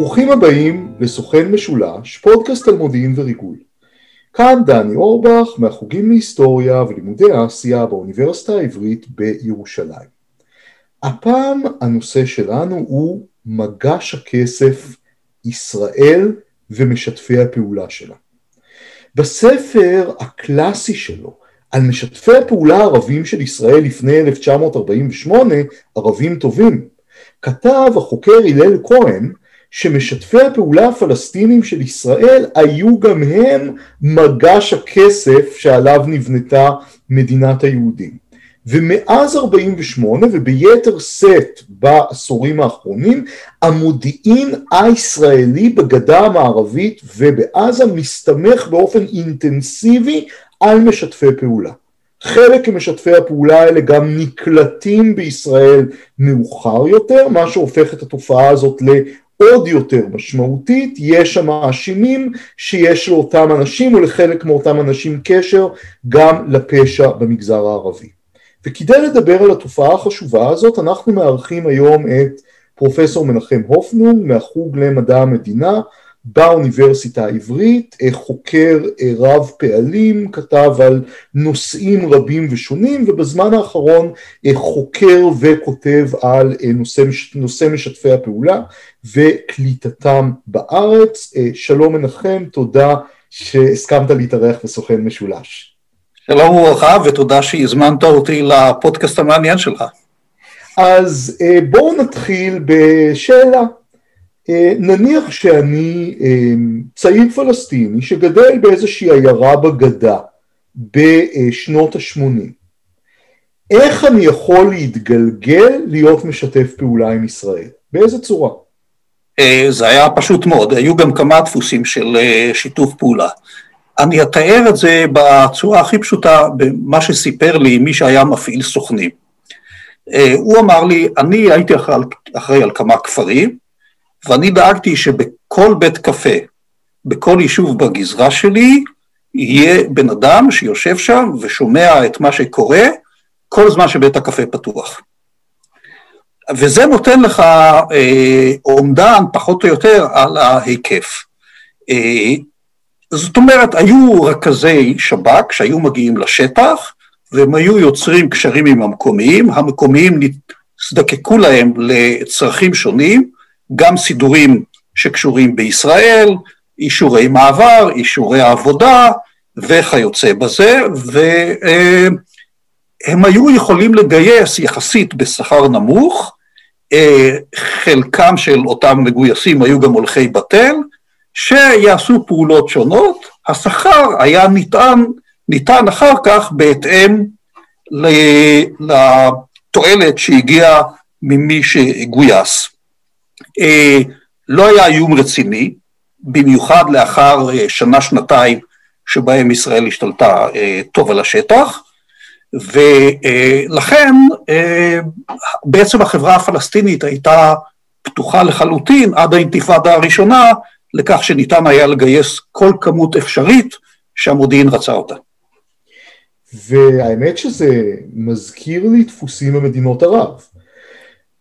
ברוכים הבאים לסוכן משולש, פודקאסט על מודיעין וריגול. כאן דני אורבך מהחוגים להיסטוריה ולימודי אסיה באוניברסיטה העברית בירושלים. הפעם הנושא שלנו הוא מגש הכסף ישראל ומשתפי הפעולה שלה. בספר הקלאסי שלו על משתפי הפעולה הערבים של ישראל לפני 1948, ערבים טובים, כתב החוקר הלל כהן שמשתפי הפעולה הפלסטינים של ישראל היו גם הם מגש הכסף שעליו נבנתה מדינת היהודים. ומאז 48 וביתר שאת בעשורים האחרונים המודיעין הישראלי בגדה המערבית ובעזה מסתמך באופן אינטנסיבי על משתפי פעולה. חלק ממשתפי הפעולה האלה גם נקלטים בישראל מאוחר יותר, מה שהופך את התופעה הזאת לעוד יותר משמעותית, יש שם מאשימים שיש לאותם אנשים או לחלק מאותם אנשים קשר גם לפשע במגזר הערבי. וכדי לדבר על התופעה החשובה הזאת אנחנו מארחים היום את פרופסור מנחם הופנונג מהחוג למדע המדינה באוניברסיטה העברית, חוקר רב פעלים, כתב על נושאים רבים ושונים ובזמן האחרון חוקר וכותב על נושא, נושא משתפי הפעולה וקליטתם בארץ. שלום מנחם, תודה שהסכמת להתארח בסוכן משולש. שלום וברכה ותודה שהזמנת אותי לפודקאסט המעניין שלך. אז בואו נתחיל בשאלה. נניח שאני צעיר פלסטיני שגדל באיזושהי עיירה בגדה בשנות ה-80, איך אני יכול להתגלגל להיות משתף פעולה עם ישראל? באיזה צורה? זה היה פשוט מאוד, היו גם כמה דפוסים של שיתוף פעולה. אני אתאר את זה בצורה הכי פשוטה במה שסיפר לי מי שהיה מפעיל סוכנים. הוא אמר לי, אני הייתי אחראי על כמה כפרים, ואני דאגתי שבכל בית קפה, בכל יישוב בגזרה שלי, יהיה בן אדם שיושב שם ושומע את מה שקורה כל זמן שבית הקפה פתוח. וזה נותן לך אה, אומדן פחות או יותר על ההיקף. אה, זאת אומרת, היו רכזי שב"כ שהיו מגיעים לשטח, והם היו יוצרים קשרים עם המקומיים, המקומיים נזדקקו להם לצרכים שונים, גם סידורים שקשורים בישראל, אישורי מעבר, אישורי עבודה וכיוצא בזה, והם היו יכולים לגייס יחסית בשכר נמוך, חלקם של אותם מגויסים היו גם הולכי בתל, שיעשו פעולות שונות, השכר היה ניתן, ניתן אחר כך בהתאם לתועלת שהגיעה ממי שגויס. לא היה איום רציני, במיוחד לאחר שנה-שנתיים שבהם ישראל השתלטה טוב על השטח, ולכן בעצם החברה הפלסטינית הייתה פתוחה לחלוטין עד האינתיפאדה הראשונה לכך שניתן היה לגייס כל כמות אפשרית שהמודיעין רצה אותה. והאמת שזה מזכיר לי דפוסים במדינות ערב.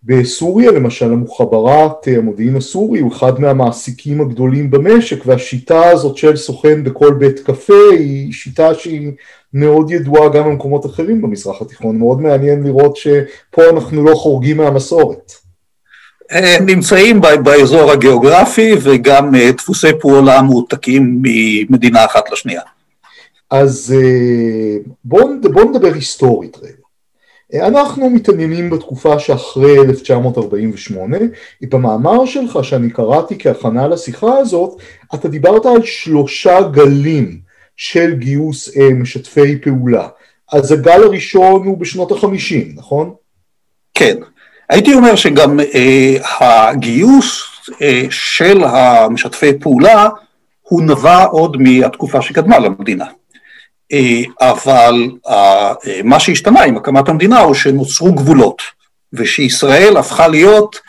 בסוריה למשל המוחברת המודיעין הסורי הוא אחד מהמעסיקים הגדולים במשק והשיטה הזאת של סוכן בכל בית קפה היא שיטה שהיא מאוד ידועה גם במקומות אחרים במזרח התיכון, מאוד מעניין לראות שפה אנחנו לא חורגים מהמסורת. נמצאים באזור הגיאוגרפי וגם דפוסי פעולה מועתקים ממדינה אחת לשנייה. אז בואו בוא נדבר היסטורית רגע. אנחנו מתעניינים בתקופה שאחרי 1948, במאמר שלך שאני קראתי כהכנה לשיחה הזאת, אתה דיברת על שלושה גלים של גיוס משתפי פעולה. אז הגל הראשון הוא בשנות החמישים, נכון? כן. הייתי אומר שגם אה, הגיוס אה, של המשתפי פעולה הוא נבע עוד מהתקופה שקדמה למדינה. אה, אבל אה, מה שהשתנה עם הקמת המדינה הוא שנוצרו גבולות, ושישראל הפכה להיות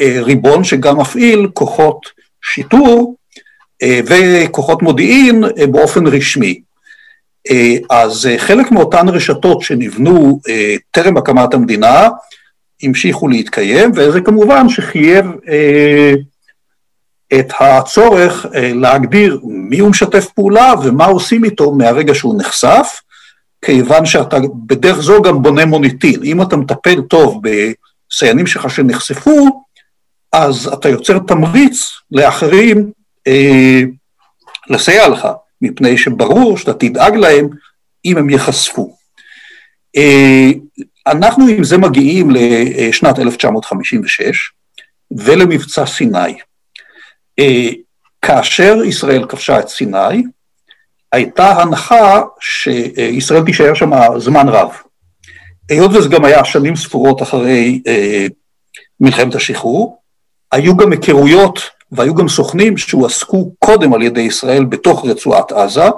אה, ריבון שגם מפעיל כוחות שיטור וכוחות מודיעין באופן רשמי. אז חלק מאותן רשתות שנבנו טרם הקמת המדינה המשיכו להתקיים, וזה כמובן שחייב את הצורך להגדיר מי הוא משתף פעולה ומה עושים איתו מהרגע שהוא נחשף, כיוון שאתה בדרך זו גם בונה מוניטין. אם אתה מטפל טוב בסיינים שלך שנחשפו, אז אתה יוצר תמריץ לאחרים אה, לסייע לך, מפני שברור שאתה תדאג להם אם הם ייחשפו. אה, אנחנו עם זה מגיעים לשנת 1956 ולמבצע סיני. אה, כאשר ישראל כבשה את סיני, הייתה הנחה שישראל תישאר שם זמן רב. היות וזה גם היה שנים ספורות אחרי אה, מלחמת השחרור, היו גם היכרויות והיו גם סוכנים שהועסקו קודם על ידי ישראל בתוך רצועת עזה,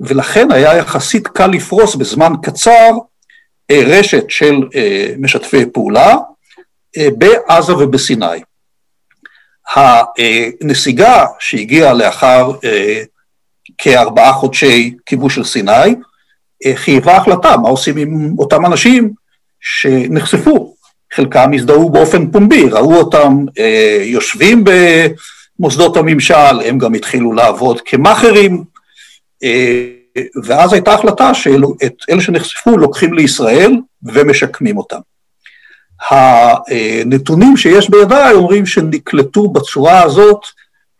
ולכן היה יחסית קל לפרוס בזמן קצר אה, רשת של אה, משתפי פעולה אה, בעזה ובסיני. הנסיגה שהגיעה לאחר כארבעה חודשי כיבוש של סיני, חייבה החלטה מה עושים עם אותם אנשים שנחשפו. חלקם הזדהו באופן פומבי, ראו אותם יושבים במוסדות הממשל, הם גם התחילו לעבוד כמאכערים, ואז הייתה החלטה שאת אלה שנחשפו לוקחים לישראל ומשקמים אותם. הנתונים שיש בידיי אומרים שנקלטו בצורה הזאת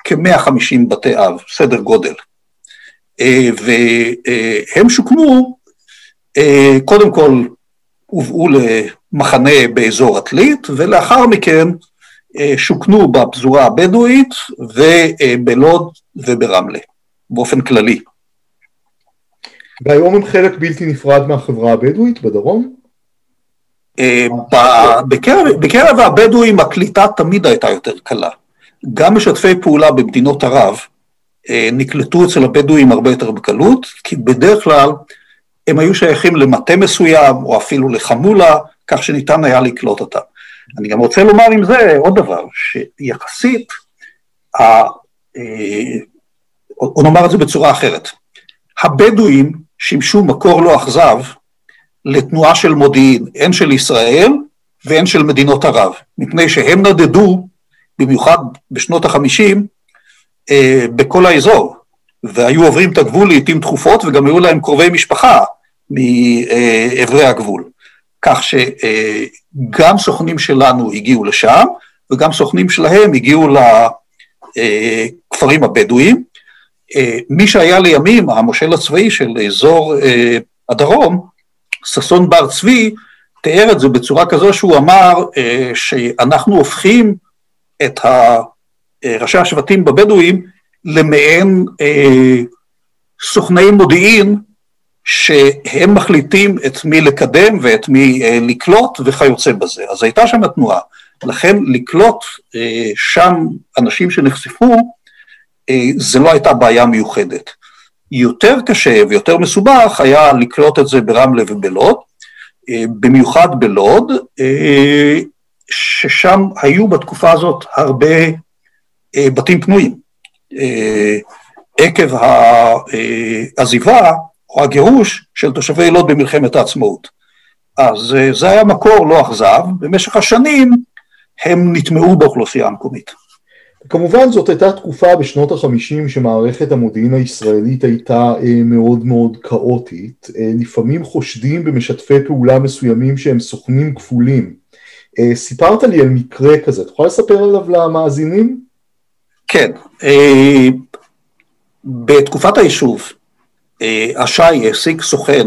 כ-150 בתי אב, סדר גודל. והם שוקמו, קודם כל הובאו למחנה באזור עתלית, ולאחר מכן שוכנו בפזורה הבדואית ובלוד וברמלה, באופן כללי. והיום הם חלק בלתי נפרד מהחברה הבדואית בדרום? אה, בקרב הבדואים הקליטה תמיד הייתה יותר קלה. גם משתפי פעולה במדינות ערב אה, נקלטו אצל הבדואים הרבה יותר בקלות, כי בדרך כלל הם היו שייכים למטה מסוים, או אפילו לחמולה, כך שניתן היה לקלוט אותם. אני גם רוצה לומר עם זה עוד דבר, שיחסית, אה, או נאמר את זה בצורה אחרת, הבדואים שימשו מקור לא אכזב לתנועה של מודיעין, הן של ישראל והן של מדינות ערב, מפני שהם נדדו, במיוחד בשנות החמישים, אה, בכל האזור, והיו עוברים את הגבול לעיתים תכופות, וגם היו להם קרובי משפחה מעברי הגבול. כך שגם סוכנים שלנו הגיעו לשם, וגם סוכנים שלהם הגיעו לכפרים הבדואיים, אה, מי שהיה לימים המושל הצבאי של אזור אה, הדרום, ששון בר צבי, תיאר את זה בצורה כזו שהוא אמר אה, שאנחנו הופכים את ראשי השבטים בבדואים למעין סוכני מודיעין שהם מחליטים את מי לקדם ואת מי לקלוט וכיוצא בזה. אז הייתה שם תנועה. לכן לקלוט שם אנשים שנחשפו אה, זה לא הייתה בעיה מיוחדת. יותר קשה ויותר מסובך היה לקלוט את זה ברמלה ובלוד, אה, במיוחד בלוד, אה, ששם היו בתקופה הזאת הרבה בתים פנויים. עקב העזיבה או הגירוש של תושבי לוד במלחמת העצמאות. אז זה היה מקור לא אכזב, במשך השנים הם נטמעו באוכלוסייה המקומית. כמובן זאת הייתה תקופה בשנות החמישים שמערכת המודיעין הישראלית הייתה אה, מאוד מאוד כאוטית, אה, לפעמים חושדים במשתפי פעולה מסוימים שהם סוכנים כפולים. אה, סיפרת לי על מקרה כזה, תוכל לספר עליו למאזינים? כן, בתקופת היישוב השי העסיק סוכן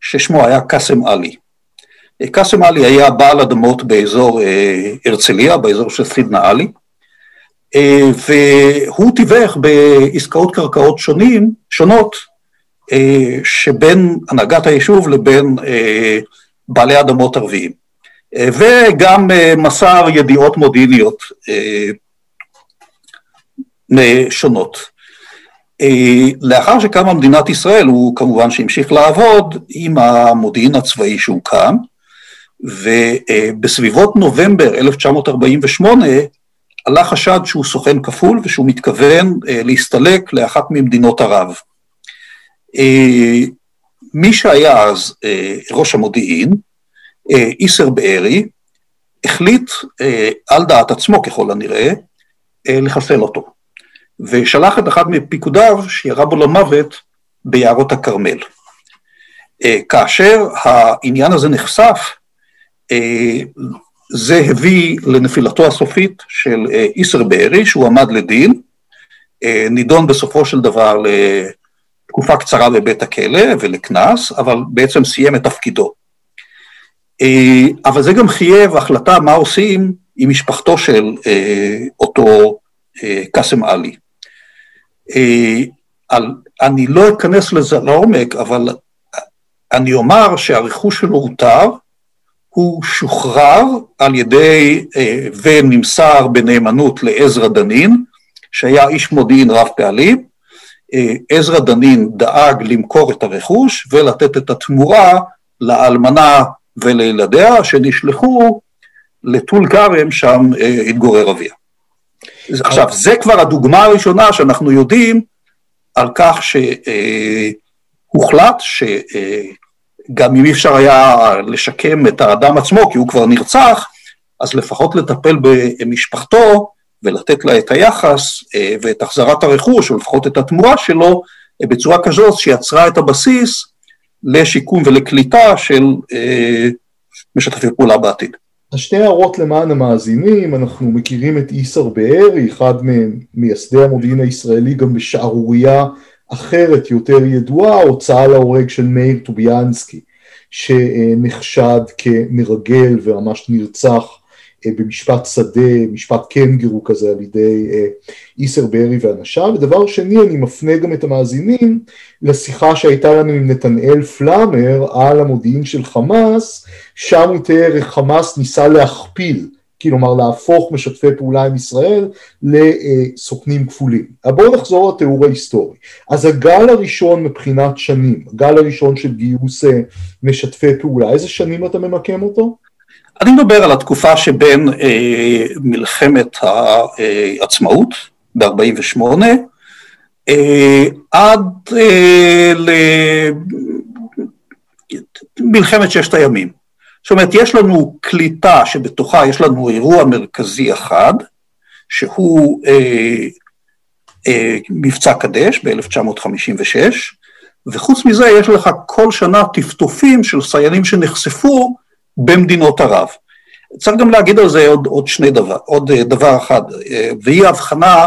ששמו היה קאסם עלי. קאסם עלי היה בעל אדמות באזור הרצליה, באזור של סידנה עלי, והוא תיווך בעסקאות קרקעות שונים, שונות אה, שבין הנהגת היישוב לבין אה, בעלי אדמות ערביים. וגם מסר ידיעות מודיעיניות שונות. לאחר שקמה מדינת ישראל, הוא כמובן שהמשיך לעבוד עם המודיעין הצבאי שהוקם, ובסביבות נובמבר 1948 עלה חשד שהוא סוכן כפול ושהוא מתכוון אה, להסתלק לאחת ממדינות ערב. אה, מי שהיה אז אה, ראש המודיעין, אה, איסר בארי, החליט אה, על דעת עצמו ככל הנראה, לחסל אותו. ושלח את אחד מפיקודיו שירה בו למוות ביערות הכרמל. כאשר העניין הזה נחשף, זה הביא לנפילתו הסופית של איסר בארי, שהוא עמד לדין, נידון בסופו של דבר לתקופה קצרה בבית הכלא ולקנס, אבל בעצם סיים את תפקידו. אה, אבל זה גם חייב החלטה מה עושים עם משפחתו של אה, אותו אה, קאסם עלי. אני לא אכנס לזה לעומק, אבל אני אומר שהרכוש שלו הותר, הוא שוחרר על ידי ונמסר בנאמנות לעזרא דנין, שהיה איש מודיעין רב פעלים. עזרא דנין דאג למכור את הרכוש ולתת את התמורה לאלמנה ולילדיה שנשלחו לטול כרם, שם אה, התגורר אביה. עכשיו, זה כבר הדוגמה הראשונה שאנחנו יודעים על כך שהוחלט שגם אם אי אפשר היה לשקם את האדם עצמו, כי הוא כבר נרצח, אז לפחות לטפל במשפחתו ולתת לה את היחס אה, ואת החזרת הרכוש, או לפחות את התמורה שלו, בצורה כזאת שיצרה את הבסיס לשיקום ולקליטה של אה, משתפי פעולה בעתיד. אז שתי הערות למען המאזינים, אנחנו מכירים את איסר בארי, אחד ממייסדי המודיעין הישראלי גם בשערורייה אחרת יותר ידועה, הוצאה להורג של מאיר טוביאנסקי, שנחשד כמרגל וממש נרצח אה, במשפט שדה, משפט קנגרו כזה על ידי אה, איסר בארי ואנשיו. ודבר שני, אני מפנה גם את המאזינים לשיחה שהייתה לנו עם נתנאל פלאמר על המודיעין של חמאס, שם הוא תיאר איך חמאס ניסה להכפיל, כלומר להפוך משתפי פעולה עם ישראל לסוכנים כפולים. בואו נחזור לתיאור ההיסטורי. אז הגל הראשון מבחינת שנים, הגל הראשון של גיוס אה, משתפי פעולה, איזה שנים אתה ממקם אותו? אני מדבר על התקופה שבין אה, מלחמת העצמאות ב-48' אה, עד אה, למלחמת ששת הימים. זאת אומרת, יש לנו קליטה שבתוכה יש לנו אירוע מרכזי אחד, שהוא אה, אה, מבצע קדש ב-1956, וחוץ מזה יש לך כל שנה טפטופים של סיינים שנחשפו במדינות ערב. צריך גם להגיד על זה עוד, עוד שני דבר, עוד אה, דבר אחד, אה, והיא הבחנה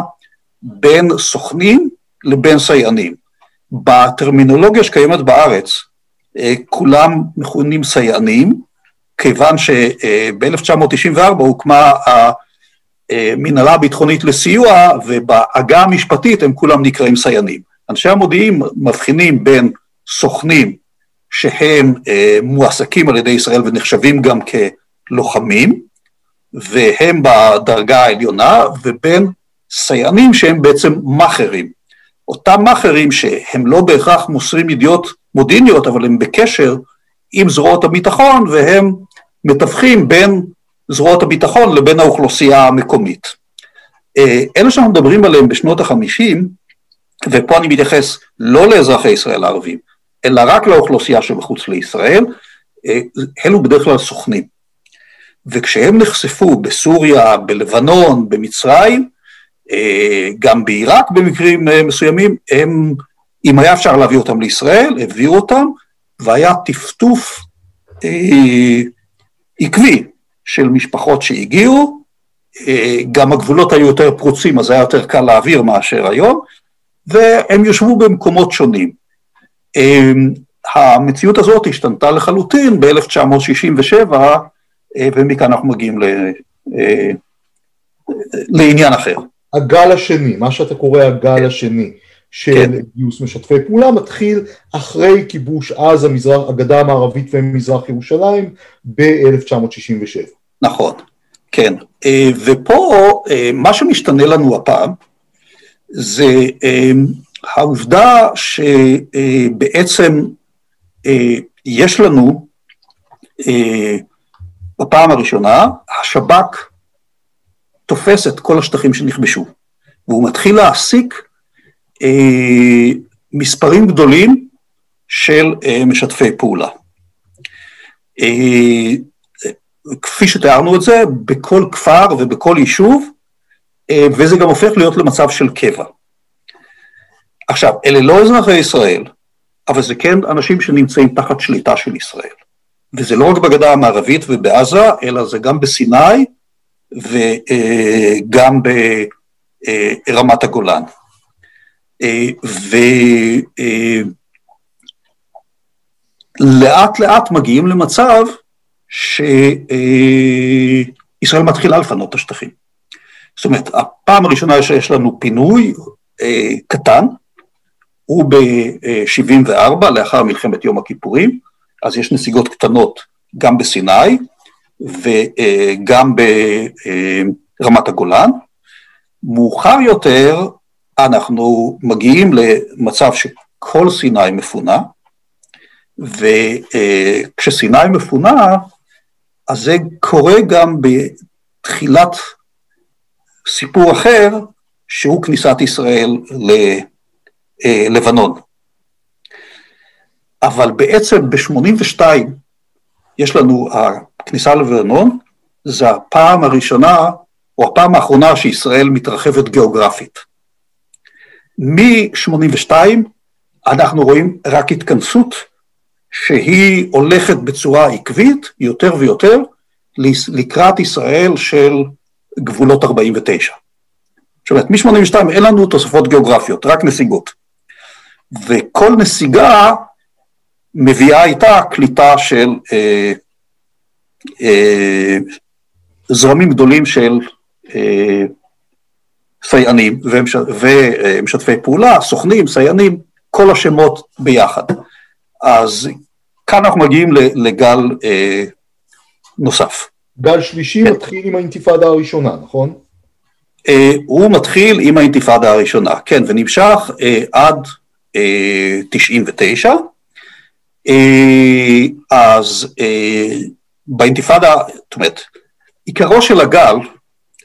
בין סוכנים לבין סייענים. בטרמינולוגיה שקיימת בארץ, אה, כולם מכונים סייענים, כיוון שב-1994 הוקמה המנהלה הביטחונית לסיוע, ובעגה המשפטית הם כולם נקראים סייענים. אנשי המודיעין מבחינים בין סוכנים שהם אה, מועסקים על ידי ישראל ונחשבים גם כלוחמים, והם בדרגה העליונה, ובין סייענים שהם בעצם מאכערים. אותם מאכערים שהם לא בהכרח מוסרים ידיעות מודיעיניות, אבל הם בקשר עם זרועות הביטחון, והם מתווכים בין זרועות הביטחון לבין האוכלוסייה המקומית. אה, אלה שאנחנו מדברים עליהם בשנות החמישים, ופה אני מתייחס לא לאזרחי ישראל הערבים, אלא רק לאוכלוסייה שמחוץ לישראל, אה, אלו בדרך כלל סוכנים. וכשהם נחשפו בסוריה, בלבנון, במצרים, אה, גם בעיראק במקרים מסוימים, הם, אם היה אפשר להביא אותם לישראל, הביאו אותם, והיה טפטוף אה, עקבי של משפחות שהגיעו, אה, גם הגבולות היו יותר פרוצים, אז היה יותר קל להעביר מאשר היום, והם יושבו במקומות שונים. אמ, המציאות הזאת השתנתה לחלוטין ב-1967, אה, ומכאן אנחנו מגיעים ל, אה, לעניין אחר. הגל השני, מה שאתה קורא הגל כן. השני של כן. גיוס משתפי פעולה, מתחיל אחרי כיבוש עזה, מזרח, הגדה המערבית ומזרח ירושלים ב-1967. נכון, כן. אה, ופה מה שמשתנה לנו הפעם זה העובדה שבעצם אה, יש לנו אה, בפעם הראשונה, השב"כ תופס את כל השטחים שנכבשו, והוא מתחיל להעסיק אה, מספרים גדולים של משתפי פעולה. כפי שתיארנו את זה, בכל כפר ובכל יישוב וזה גם הופך להיות למצב של קבע. עכשיו, אלה לא אזרחי ישראל, אבל זה כן אנשים שנמצאים תחת שליטה של ישראל. וזה לא רק בגדה המערבית ובעזה, אלא זה גם בסיני וגם ברמת הגולן. ולאט לאט מגיעים למצב שישראל מתחילה לפנות את השטחים. זאת אומרת, הפעם הראשונה שיש לנו פינוי קטן, הוא ב-74, לאחר מלחמת יום הכיפורים, אז יש נסיגות קטנות גם בסיני וגם ברמת הגולן. מאוחר יותר אנחנו מגיעים למצב שכל סיני מפונה, וכשסיני מפונה, אז זה קורה גם בתחילת סיפור אחר, שהוא כניסת ישראל ללבנון. אבל בעצם ב-82 יש לנו, הכניסה ללבנון, זה הפעם הראשונה, או הפעם האחרונה שישראל מתרחבת גיאוגרפית. מ-82 אנחנו רואים רק התכנסות שהיא הולכת בצורה עקבית יותר ויותר לקראת ישראל של גבולות 49. זאת אומרת, מ-82 אין לנו תוספות גיאוגרפיות, רק נסיגות. וכל נסיגה מביאה איתה קליטה של אה, אה, זרמים גדולים של אה, סייענים ומשתפי פעולה, סוכנים, סייענים, כל השמות ביחד. אז כאן אנחנו מגיעים לגל אה, נוסף. גל שלישי כן. מתחיל עם האינתיפאדה הראשונה, נכון? אה, הוא מתחיל עם האינתיפאדה הראשונה, כן, ונמשך אה, עד אה, 99. אה, אז אה, באינתיפאדה, זאת אומרת, עיקרו של הגל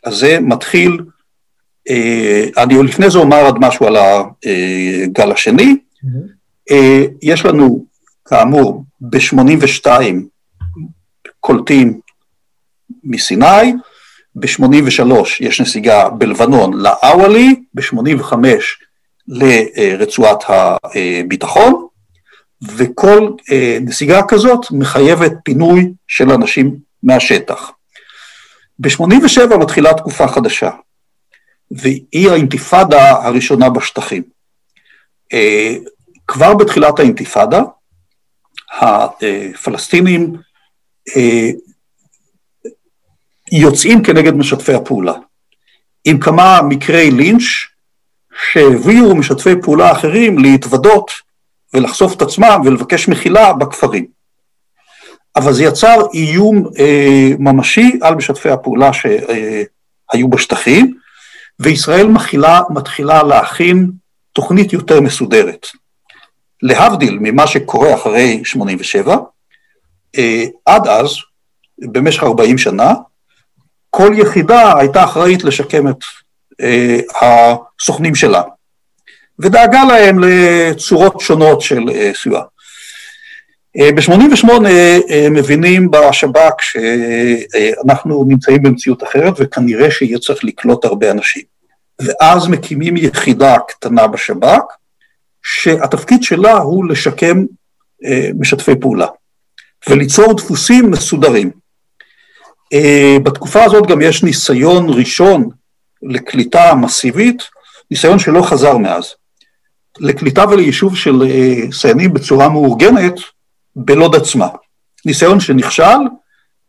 הזה מתחיל, אני לפני זה אומר עוד משהו על הגל השני, mm-hmm. יש לנו כאמור ב-82 קולטים מסיני, ב-83 יש נסיגה בלבנון לאוואלי, ב-85 לרצועת הביטחון, וכל אה, נסיגה כזאת מחייבת פינוי של אנשים מהשטח. ב-87 מתחילה תקופה חדשה, והיא האינתיפאדה הראשונה בשטחים. אה, כבר בתחילת האינתיפאדה, הפלסטינים אה, יוצאים כנגד משתפי הפעולה, עם כמה מקרי לינץ' שהביאו משתפי פעולה אחרים להתוודות ולחשוף את עצמם ולבקש מחילה בכפרים. אבל זה יצר איום אה, ממשי על משתפי הפעולה שהיו בשטחים, וישראל מתחילה, מתחילה להכין תוכנית יותר מסודרת. להבדיל ממה שקורה אחרי 87, אה, עד אז, במשך 40 שנה, כל יחידה הייתה אחראית לשקם את אה, הסוכנים שלה. ודאגה להם לצורות שונות של אה, סיוע. אה, ב-88' אה, מבינים בשב"כ שאנחנו נמצאים במציאות אחרת וכנראה שיהיה צריך לקלוט הרבה אנשים. ואז מקימים יחידה קטנה בשב"כ, שהתפקיד שלה הוא לשקם משתפי פעולה וליצור דפוסים מסודרים. בתקופה הזאת גם יש ניסיון ראשון לקליטה מסיבית, ניסיון שלא חזר מאז. לקליטה וליישוב של אה, סיינים בצורה מאורגנת בלוד עצמה. ניסיון שנכשל,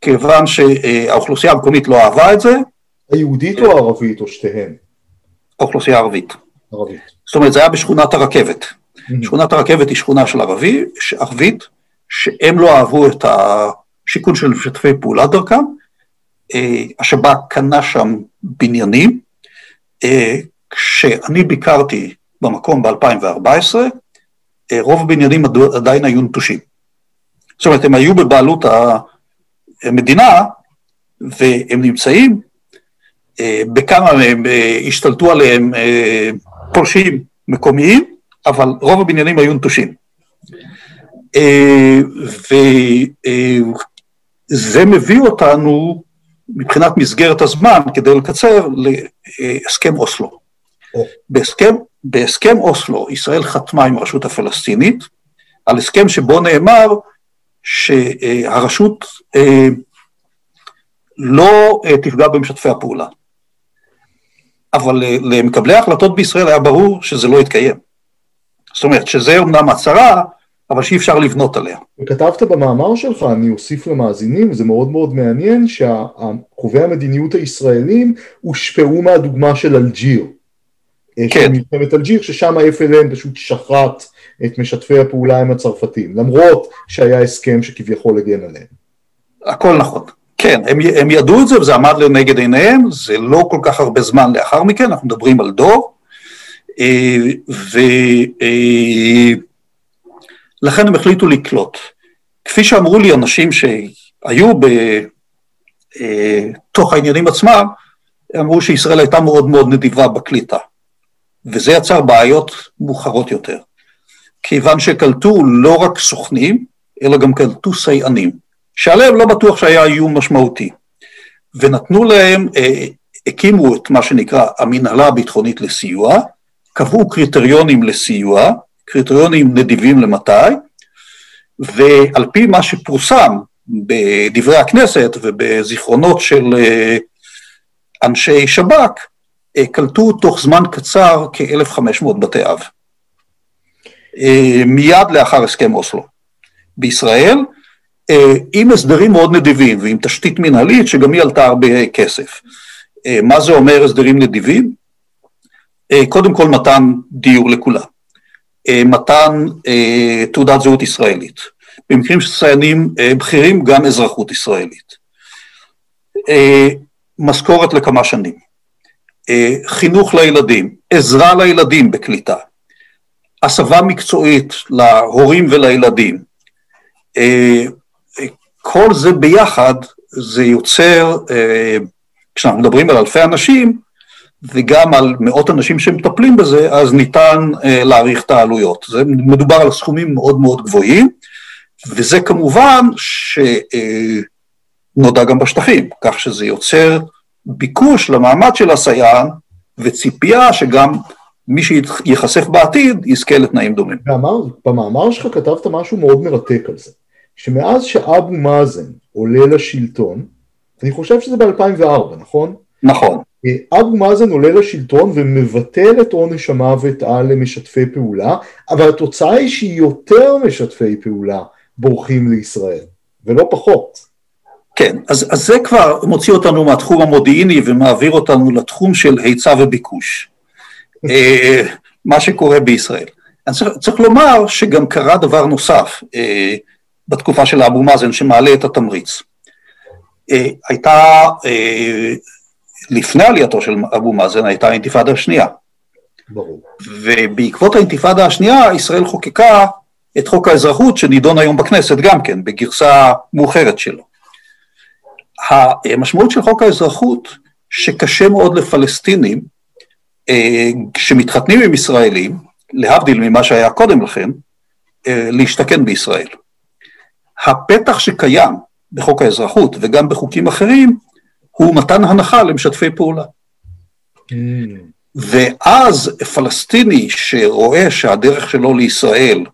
כיוון שהאוכלוסייה המקומית לא אהבה את זה. היהודית או הערבית או שתיהן? האוכלוסייה הערבית. ערבית. זאת אומרת, זה היה בשכונת הרכבת. Mm-hmm. שכונת הרכבת היא שכונה של ערבי, ערבית, שהם לא אהבו את השיכון של משתפי פעולה דרכם. אה, השב"כ קנה שם בניינים. אה, כשאני ביקרתי במקום ב-2014, אה, רוב הבניינים עדיין היו נטושים. זאת אומרת, הם היו בבעלות המדינה, והם נמצאים, אה, בכמה מהם אה, השתלטו עליהם פולשים מקומיים, אבל רוב הבניינים היו נטושים. וזה מביא אותנו מבחינת מסגרת הזמן, כדי לקצר, להסכם אוסלו. בהסכם, בהסכם אוסלו ישראל חתמה עם הרשות הפלסטינית על הסכם שבו נאמר שהרשות אה, לא אה, תפגע במשתפי הפעולה. אבל למקבלי ההחלטות בישראל היה ברור שזה לא יתקיים. זאת אומרת, שזה אומנם הצהרה, אבל שאי אפשר לבנות עליה. וכתבת במאמר שלך, אני אוסיף למאזינים, זה מאוד מאוד מעניין, שקובעי המדיניות הישראלים הושפעו מהדוגמה של אלג'יר. אה, כן. של מלחמת אלג'יר, ששם ה-FLN פשוט שחט את משתפי הפעולה עם הצרפתים, למרות שהיה הסכם שכביכול הגן עליהם. הכל נכון. כן, הם, הם ידעו את זה וזה עמד לנגד עיניהם, זה לא כל כך הרבה זמן לאחר מכן, אנחנו מדברים על דור, אה, ולכן אה, הם החליטו לקלוט. כפי שאמרו לי אנשים שהיו בתוך העניינים עצמם, אמרו שישראל הייתה מאוד מאוד נדיבה בקליטה. וזה יצר בעיות מאוחרות יותר, כיוון שקלטו לא רק סוכנים, אלא גם קלטו סייענים, שעליהם לא בטוח שהיה איום משמעותי, ונתנו להם, אה, הקימו את מה שנקרא המנהלה הביטחונית לסיוע, קבעו קריטריונים לסיוע, קריטריונים נדיבים למתי, ועל פי מה שפורסם בדברי הכנסת ובזיכרונות של אה, אנשי שב"כ, אה, קלטו תוך זמן קצר כ-1,500 בתי אב, מיד לאחר הסכם אוסלו. בישראל, אה, עם הסדרים מאוד נדיבים ועם תשתית מנהלית שגם היא עלתה הרבה כסף. מה זה אומר הסדרים נדיבים? קודם כל מתן דיור לכולם, מתן תעודת זהות ישראלית, במקרים של סיינים בכירים גם אזרחות ישראלית, משכורת לכמה שנים. אה, חינוך לילדים, עזרה לילדים בקליטה, הסבה מקצועית להורים ולילדים, אה, כל זה ביחד, זה יוצר, אה, כשאנחנו מדברים על אלפי אנשים, וגם על מאות אנשים שמטפלים בזה, אז ניתן להעריך את העלויות. זה מדובר על סכומים מאוד מאוד גבוהים, וזה כמובן שנודע גם בשטחים, כך שזה יוצר ביקוש למעמד של הסייען וציפייה שגם מי שייחשף בעתיד יזכה לתנאים דומים. במאמר, במאמר שלך כתבת משהו מאוד מרתק על זה, שמאז שאבו מאזן עולה לשלטון, אני חושב שזה ב-2004, נכון? נכון. אה, אבו מאזן עולה לשלטון ומבטל את עונש המוות על משתפי פעולה, אבל התוצאה היא שיותר משתפי פעולה בורחים לישראל, ולא פחות. כן, אז, אז זה כבר מוציא אותנו מהתחום המודיעיני ומעביר אותנו לתחום של היצע וביקוש, מה שקורה בישראל. אני צריך, צריך לומר שגם קרה דבר נוסף אה, בתקופה של אבו מאזן שמעלה את התמריץ. אה, הייתה, לפני עלייתו של אבו מאזן הייתה האינתיפאדה השנייה. ברור. ובעקבות האינתיפאדה השנייה ישראל חוקקה את חוק האזרחות שנידון היום בכנסת גם כן, בגרסה מאוחרת שלו. המשמעות של חוק האזרחות, שקשה מאוד לפלסטינים אה, שמתחתנים עם ישראלים, להבדיל ממה שהיה קודם לכן, אה, להשתכן בישראל. הפתח שקיים בחוק האזרחות וגם בחוקים אחרים, הוא מתן הנחה למשתפי פעולה. Mm. ואז פלסטיני שרואה שהדרך שלו לישראל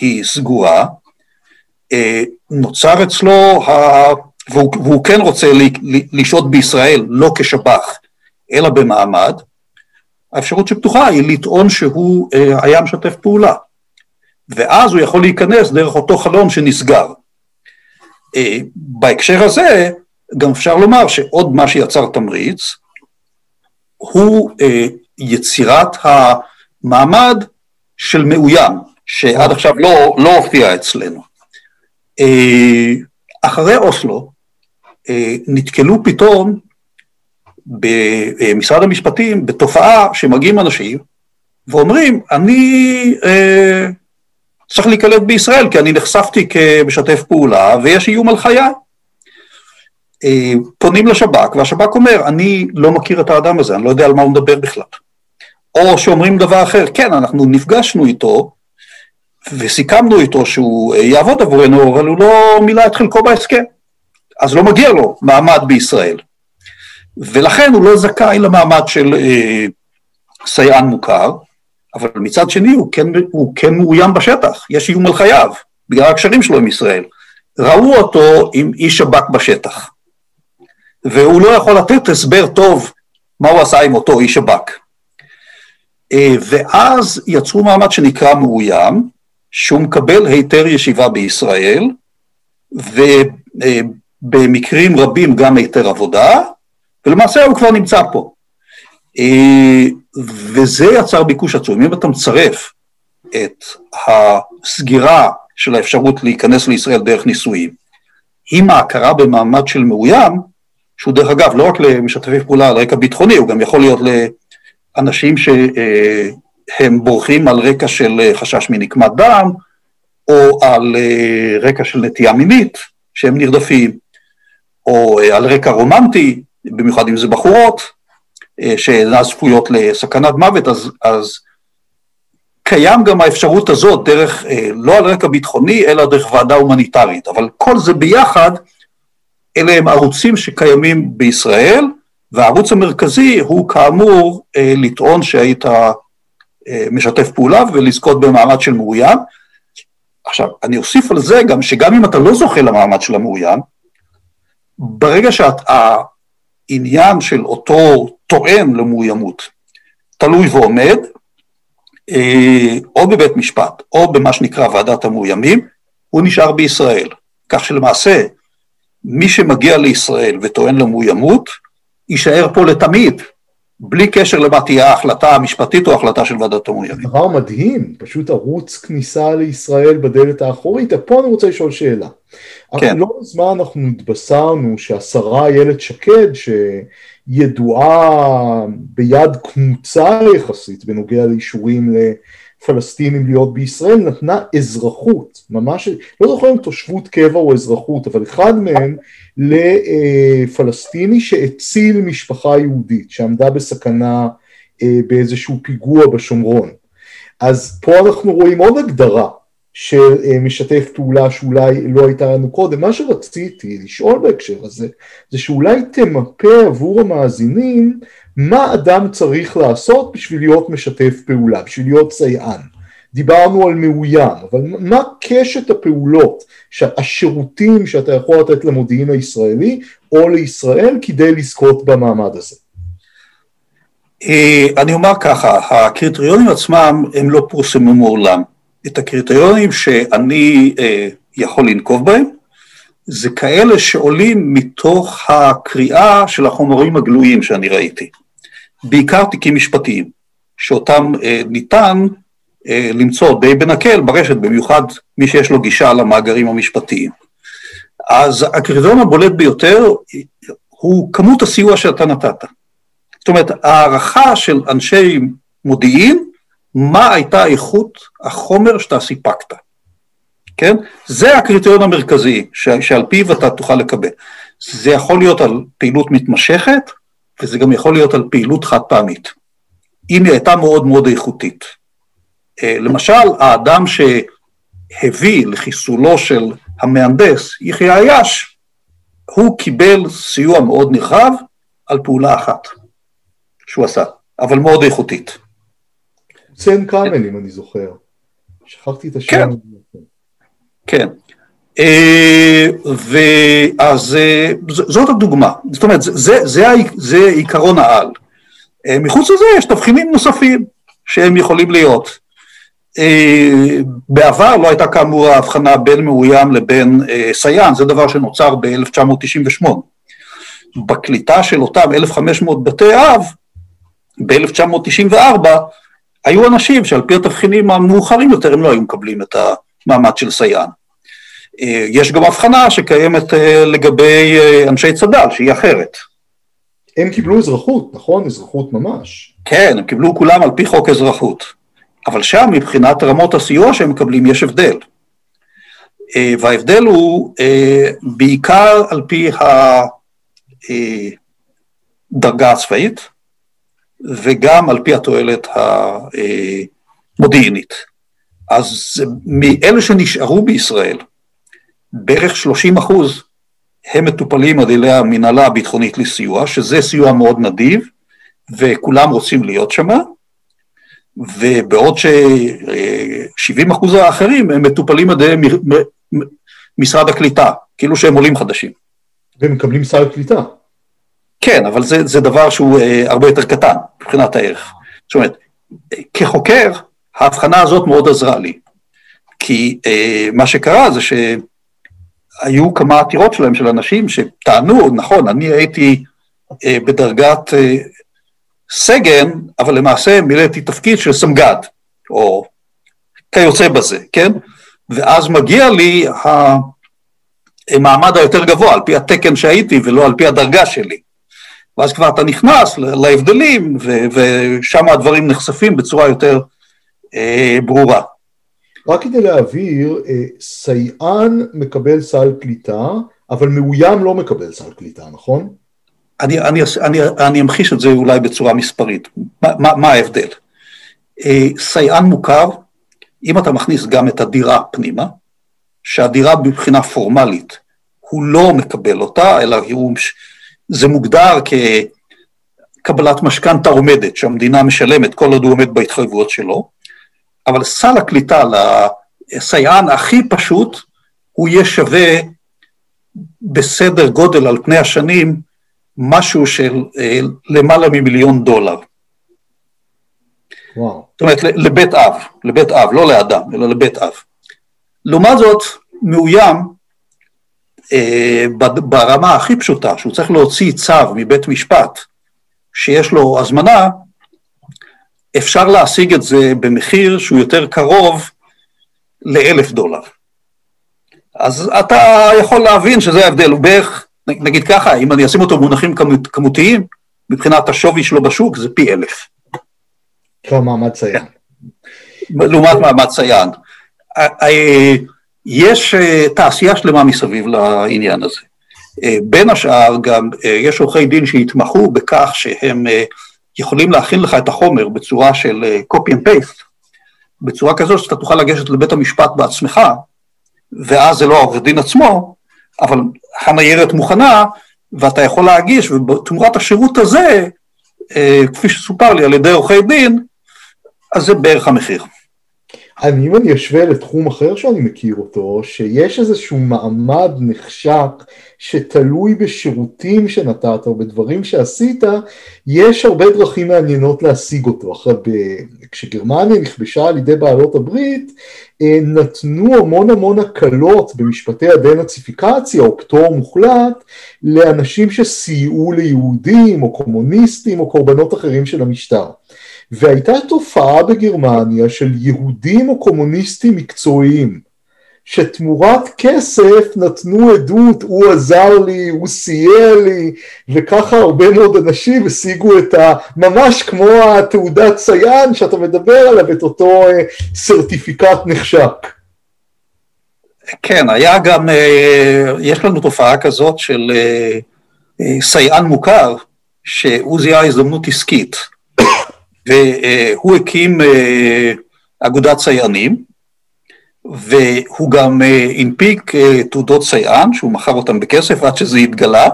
היא סגורה, אה, נוצר אצלו והוא, והוא כן רוצה לשהות בישראל לא כשב"ח, אלא במעמד, האפשרות שפתוחה היא לטעון שהוא אה, היה משתף פעולה. ואז הוא יכול להיכנס דרך אותו חלון שנסגר. אה, בהקשר הזה, גם אפשר לומר שעוד מה שיצר תמריץ, הוא אה, יצירת המעמד של מאוים, שעד עכשיו לא, לא הופיע אצלנו. אחרי אוסלו, אה, נתקלו פתאום במשרד המשפטים בתופעה שמגיעים אנשים ואומרים, אני אה, צריך להיקלט בישראל כי אני נחשפתי כמשתף פעולה ויש איום על חיי. אה, פונים לשב"כ והשב"כ אומר, אני לא מכיר את האדם הזה, אני לא יודע על מה הוא מדבר בכלל. או שאומרים דבר אחר, כן, אנחנו נפגשנו איתו וסיכמנו איתו שהוא יעבוד עבורנו, אבל הוא לא מילא את חלקו בהסכם. אז לא מגיע לו מעמד בישראל. ולכן הוא לא זכאי למעמד של אה, סייען מוכר, אבל מצד שני הוא כן, הוא כן מאוים בשטח, יש איום על חייו, בגלל הקשרים שלו עם ישראל. ראו אותו עם איש שב"כ בשטח, והוא לא יכול לתת הסבר טוב מה הוא עשה עם אותו איש שב"כ. אה, ואז יצרו מעמד שנקרא מאוים, שהוא מקבל היתר ישיבה בישראל, ובמקרים רבים גם היתר עבודה, ולמעשה הוא כבר נמצא פה. אה, וזה יצר ביקוש עצום. אם אתה מצרף את הסגירה של האפשרות להיכנס לישראל דרך נישואים, עם ההכרה במעמד של מאוים, שהוא דרך אגב לא רק למשתפי פעולה על רקע ביטחוני, הוא גם יכול להיות לאנשים שהם בורחים על רקע של חשש מנקמת דם, או על רקע של נטייה מינית, שהם נרדפים, או על רקע רומנטי, במיוחד אם זה בחורות, שאינן צפויות לסכנת מוות, אז, אז קיים גם האפשרות הזאת דרך, לא על רקע ביטחוני, אלא דרך ועדה הומניטרית, אבל כל זה ביחד, אלה הם ערוצים שקיימים בישראל, והערוץ המרכזי הוא כאמור אה, לטעון שהיית אה, משתף פעולה ולזכות במעמד של מאוים. עכשיו, אני אוסיף על זה גם שגם אם אתה לא זוכה למעמד של המאוים, ברגע שהעניין של אותו טוען למאוימות תלוי ועומד, אה, או בבית משפט או במה שנקרא ועדת המאוימים, הוא נשאר בישראל. כך שלמעשה מי שמגיע לישראל וטוען למאוימות, יישאר פה לתמיד, בלי קשר למה תהיה ההחלטה המשפטית או ההחלטה של ועדת המאוימים. דבר מדהים, פשוט ערוץ כניסה לישראל בדלת האחורית. פה אני רוצה לשאול שאלה. כן. לא מזמן אנחנו התבשרנו שהשרה איילת שקד, שידועה ביד קמוצה יחסית בנוגע לאישורים פלסטינים להיות בישראל נתנה אזרחות, ממש, לא זוכר אם תושבות קבע או אזרחות, אבל אחד מהם לפלסטיני שהציל משפחה יהודית שעמדה בסכנה אה, באיזשהו פיגוע בשומרון. אז פה אנחנו רואים עוד הגדרה של משתף פעולה שאולי לא הייתה לנו קודם. מה שרציתי לשאול בהקשר הזה, זה שאולי תמפה עבור המאזינים מה אדם צריך לעשות בשביל להיות משתף פעולה, בשביל להיות סייען. דיברנו על מאוים, אבל מה קשת הפעולות, השירותים שאתה יכול לתת למודיעין הישראלי או לישראל כדי לזכות במעמד הזה? אה, אני אומר ככה, הקריטריונים עצמם הם לא פורסמו מעולם. את הקריטריונים שאני אה, יכול לנקוב בהם, זה כאלה שעולים מתוך הקריאה של החומרים הגלויים שאני ראיתי. בעיקר תיקים משפטיים, שאותם אה, ניתן אה, למצוא די בנקל ברשת, במיוחד מי שיש לו גישה למאגרים המשפטיים. אז הקריטריון הבולט ביותר הוא כמות הסיוע שאתה נתת. זאת אומרת, הערכה של אנשי מודיעין, מה הייתה איכות החומר שאתה סיפקת, כן? זה הקריטריון המרכזי שעל פיו אתה תוכל לקבל. זה יכול להיות על פעילות מתמשכת, וזה גם יכול להיות על פעילות חד פעמית, אם היא הייתה מאוד מאוד איכותית. אה, למשל, האדם שהביא לחיסולו של המהנדס, יחיא עייש, הוא קיבל סיוע מאוד נרחב על פעולה אחת שהוא עשה, אבל מאוד איכותית. חוסיין כאמל, אם אני זוכר. שכחתי את השם. כן, כן. אה, ואז אה, זאת הדוגמה, זאת אומרת, זה, זה, זה, זה עיקרון העל. אה, מחוץ לזה יש תבחינים נוספים שהם יכולים להיות. בעבר לא הייתה כאמור ההבחנה בין מאוים לבין סייען, זה דבר שנוצר ב-1998. בקליטה של אותם 1,500 בתי אב, ב-1994, היו אנשים שעל פי התבחינים המאוחרים יותר הם לא היו מקבלים את המעמד של סייען. אה, יש גם הבחנה שקיימת אה, לגבי אה, אנשי צד"ל, שהיא אחרת. הם קיבלו אזרחות, נכון? אזרחות ממש. כן, הם קיבלו כולם על פי חוק אזרחות. אבל שם מבחינת רמות הסיוע שהם מקבלים יש הבדל. וההבדל הוא בעיקר על פי הדרגה הצבאית וגם על פי התועלת המודיעינית. אז מאלה שנשארו בישראל, בערך 30 אחוז הם מטופלים על ידי המנהלה הביטחונית לסיוע, שזה סיוע מאוד נדיב, וכולם רוצים להיות שם, ובעוד ש-70 אחוז האחרים הם מטופלים על ידי משרד הקליטה, כאילו שהם עולים חדשים. ומקבלים סל קליטה. כן, אבל זה, זה דבר שהוא אה, הרבה יותר קטן מבחינת הערך. זאת אומרת, כחוקר, ההבחנה הזאת מאוד עזרה לי, כי אה, מה שקרה זה שהיו כמה עתירות שלהם, של אנשים שטענו, נכון, אני הייתי אה, בדרגת אה, סגן, אבל למעשה מילאתי תפקיד של סמג"ד, או כיוצא בזה, כן? ואז מגיע לי המעמד היותר גבוה, על פי התקן שהייתי ולא על פי הדרגה שלי. ואז כבר אתה נכנס להבדלים, ושם הדברים נחשפים בצורה יותר אה, ברורה. רק כדי להבהיר, אה, סייען מקבל סל קליטה, אבל מאוים לא מקבל סל קליטה, נכון? אני, אני, אני, אני אמחיש את זה אולי בצורה מספרית. מה, מה, מה ההבדל? אה, סייען מוכר, אם אתה מכניס גם את הדירה פנימה, שהדירה מבחינה פורמלית הוא לא מקבל אותה, אלא הוא, זה מוגדר כקבלת משכנתה עומדת, שהמדינה משלמת כל עוד הוא עומד בהתחייבויות שלו, אבל סל הקליטה לסייען הכי פשוט, הוא יהיה שווה בסדר גודל על פני השנים משהו של אה, למעלה ממיליון דולר. וואו. זאת אומרת, לבית אב, לבית אב, לא לאדם, אלא לבית אב. לעומת זאת, מאוים, ברמה הכי פשוטה, שהוא צריך להוציא צו מבית משפט, שיש לו הזמנה, אפשר להשיג את זה במחיר שהוא יותר קרוב לאלף דולר. אז אתה יכול להבין שזה ההבדל, הוא בערך נגיד ככה, אם אני אשים אותו במונחים כמות, כמותיים, מבחינת השווי שלו בשוק זה פי אלף. כמו מעמד ציין. לעומת מעמד ציין. יש אה, תעשייה שלמה מסביב לעניין הזה. אה, בין השאר גם אה, יש עורכי דין שהתמחו בכך שהם יכולים להכין לך את החומר בצורה של copy and paste, בצורה כזו שאתה תוכל לגשת לבית המשפט בעצמך, ואז זה לא העורך דין עצמו, אבל הניירת מוכנה, ואתה יכול להגיש, ובתמורת השירות הזה, כפי שסופר לי על ידי עורכי דין, אז זה בערך המחיר. אני, אם אני אשווה לתחום אחר שאני מכיר אותו, שיש איזשהו מעמד נחשק שתלוי בשירותים שנתת או בדברים שעשית, יש הרבה דרכים מעניינות להשיג אותו. עכשיו, כשגרמניה נכבשה על ידי בעלות הברית, אה, נתנו המון המון הקלות במשפטי הדנאציפיקציה או פטור מוחלט לאנשים שסייעו ליהודים או קומוניסטים או קורבנות אחרים של המשטר. והייתה תופעה בגרמניה של יהודים או קומוניסטים מקצועיים שתמורת כסף נתנו עדות, הוא עזר לי, הוא סייע לי, וככה הרבה מאוד אנשים השיגו את ה... ממש כמו התעודת ציין שאתה מדבר עליו, את אותו אה, סרטיפיקט נחשק. כן, היה גם, אה, יש לנו תופעה כזאת של אה, סייען מוכר, שהוא זיהה הזדמנות עסקית, והוא הקים אגודת סייענים, והוא גם אה, הנפיק אה, תעודות סייען, שהוא מכר אותן בכסף עד שזה התגלה,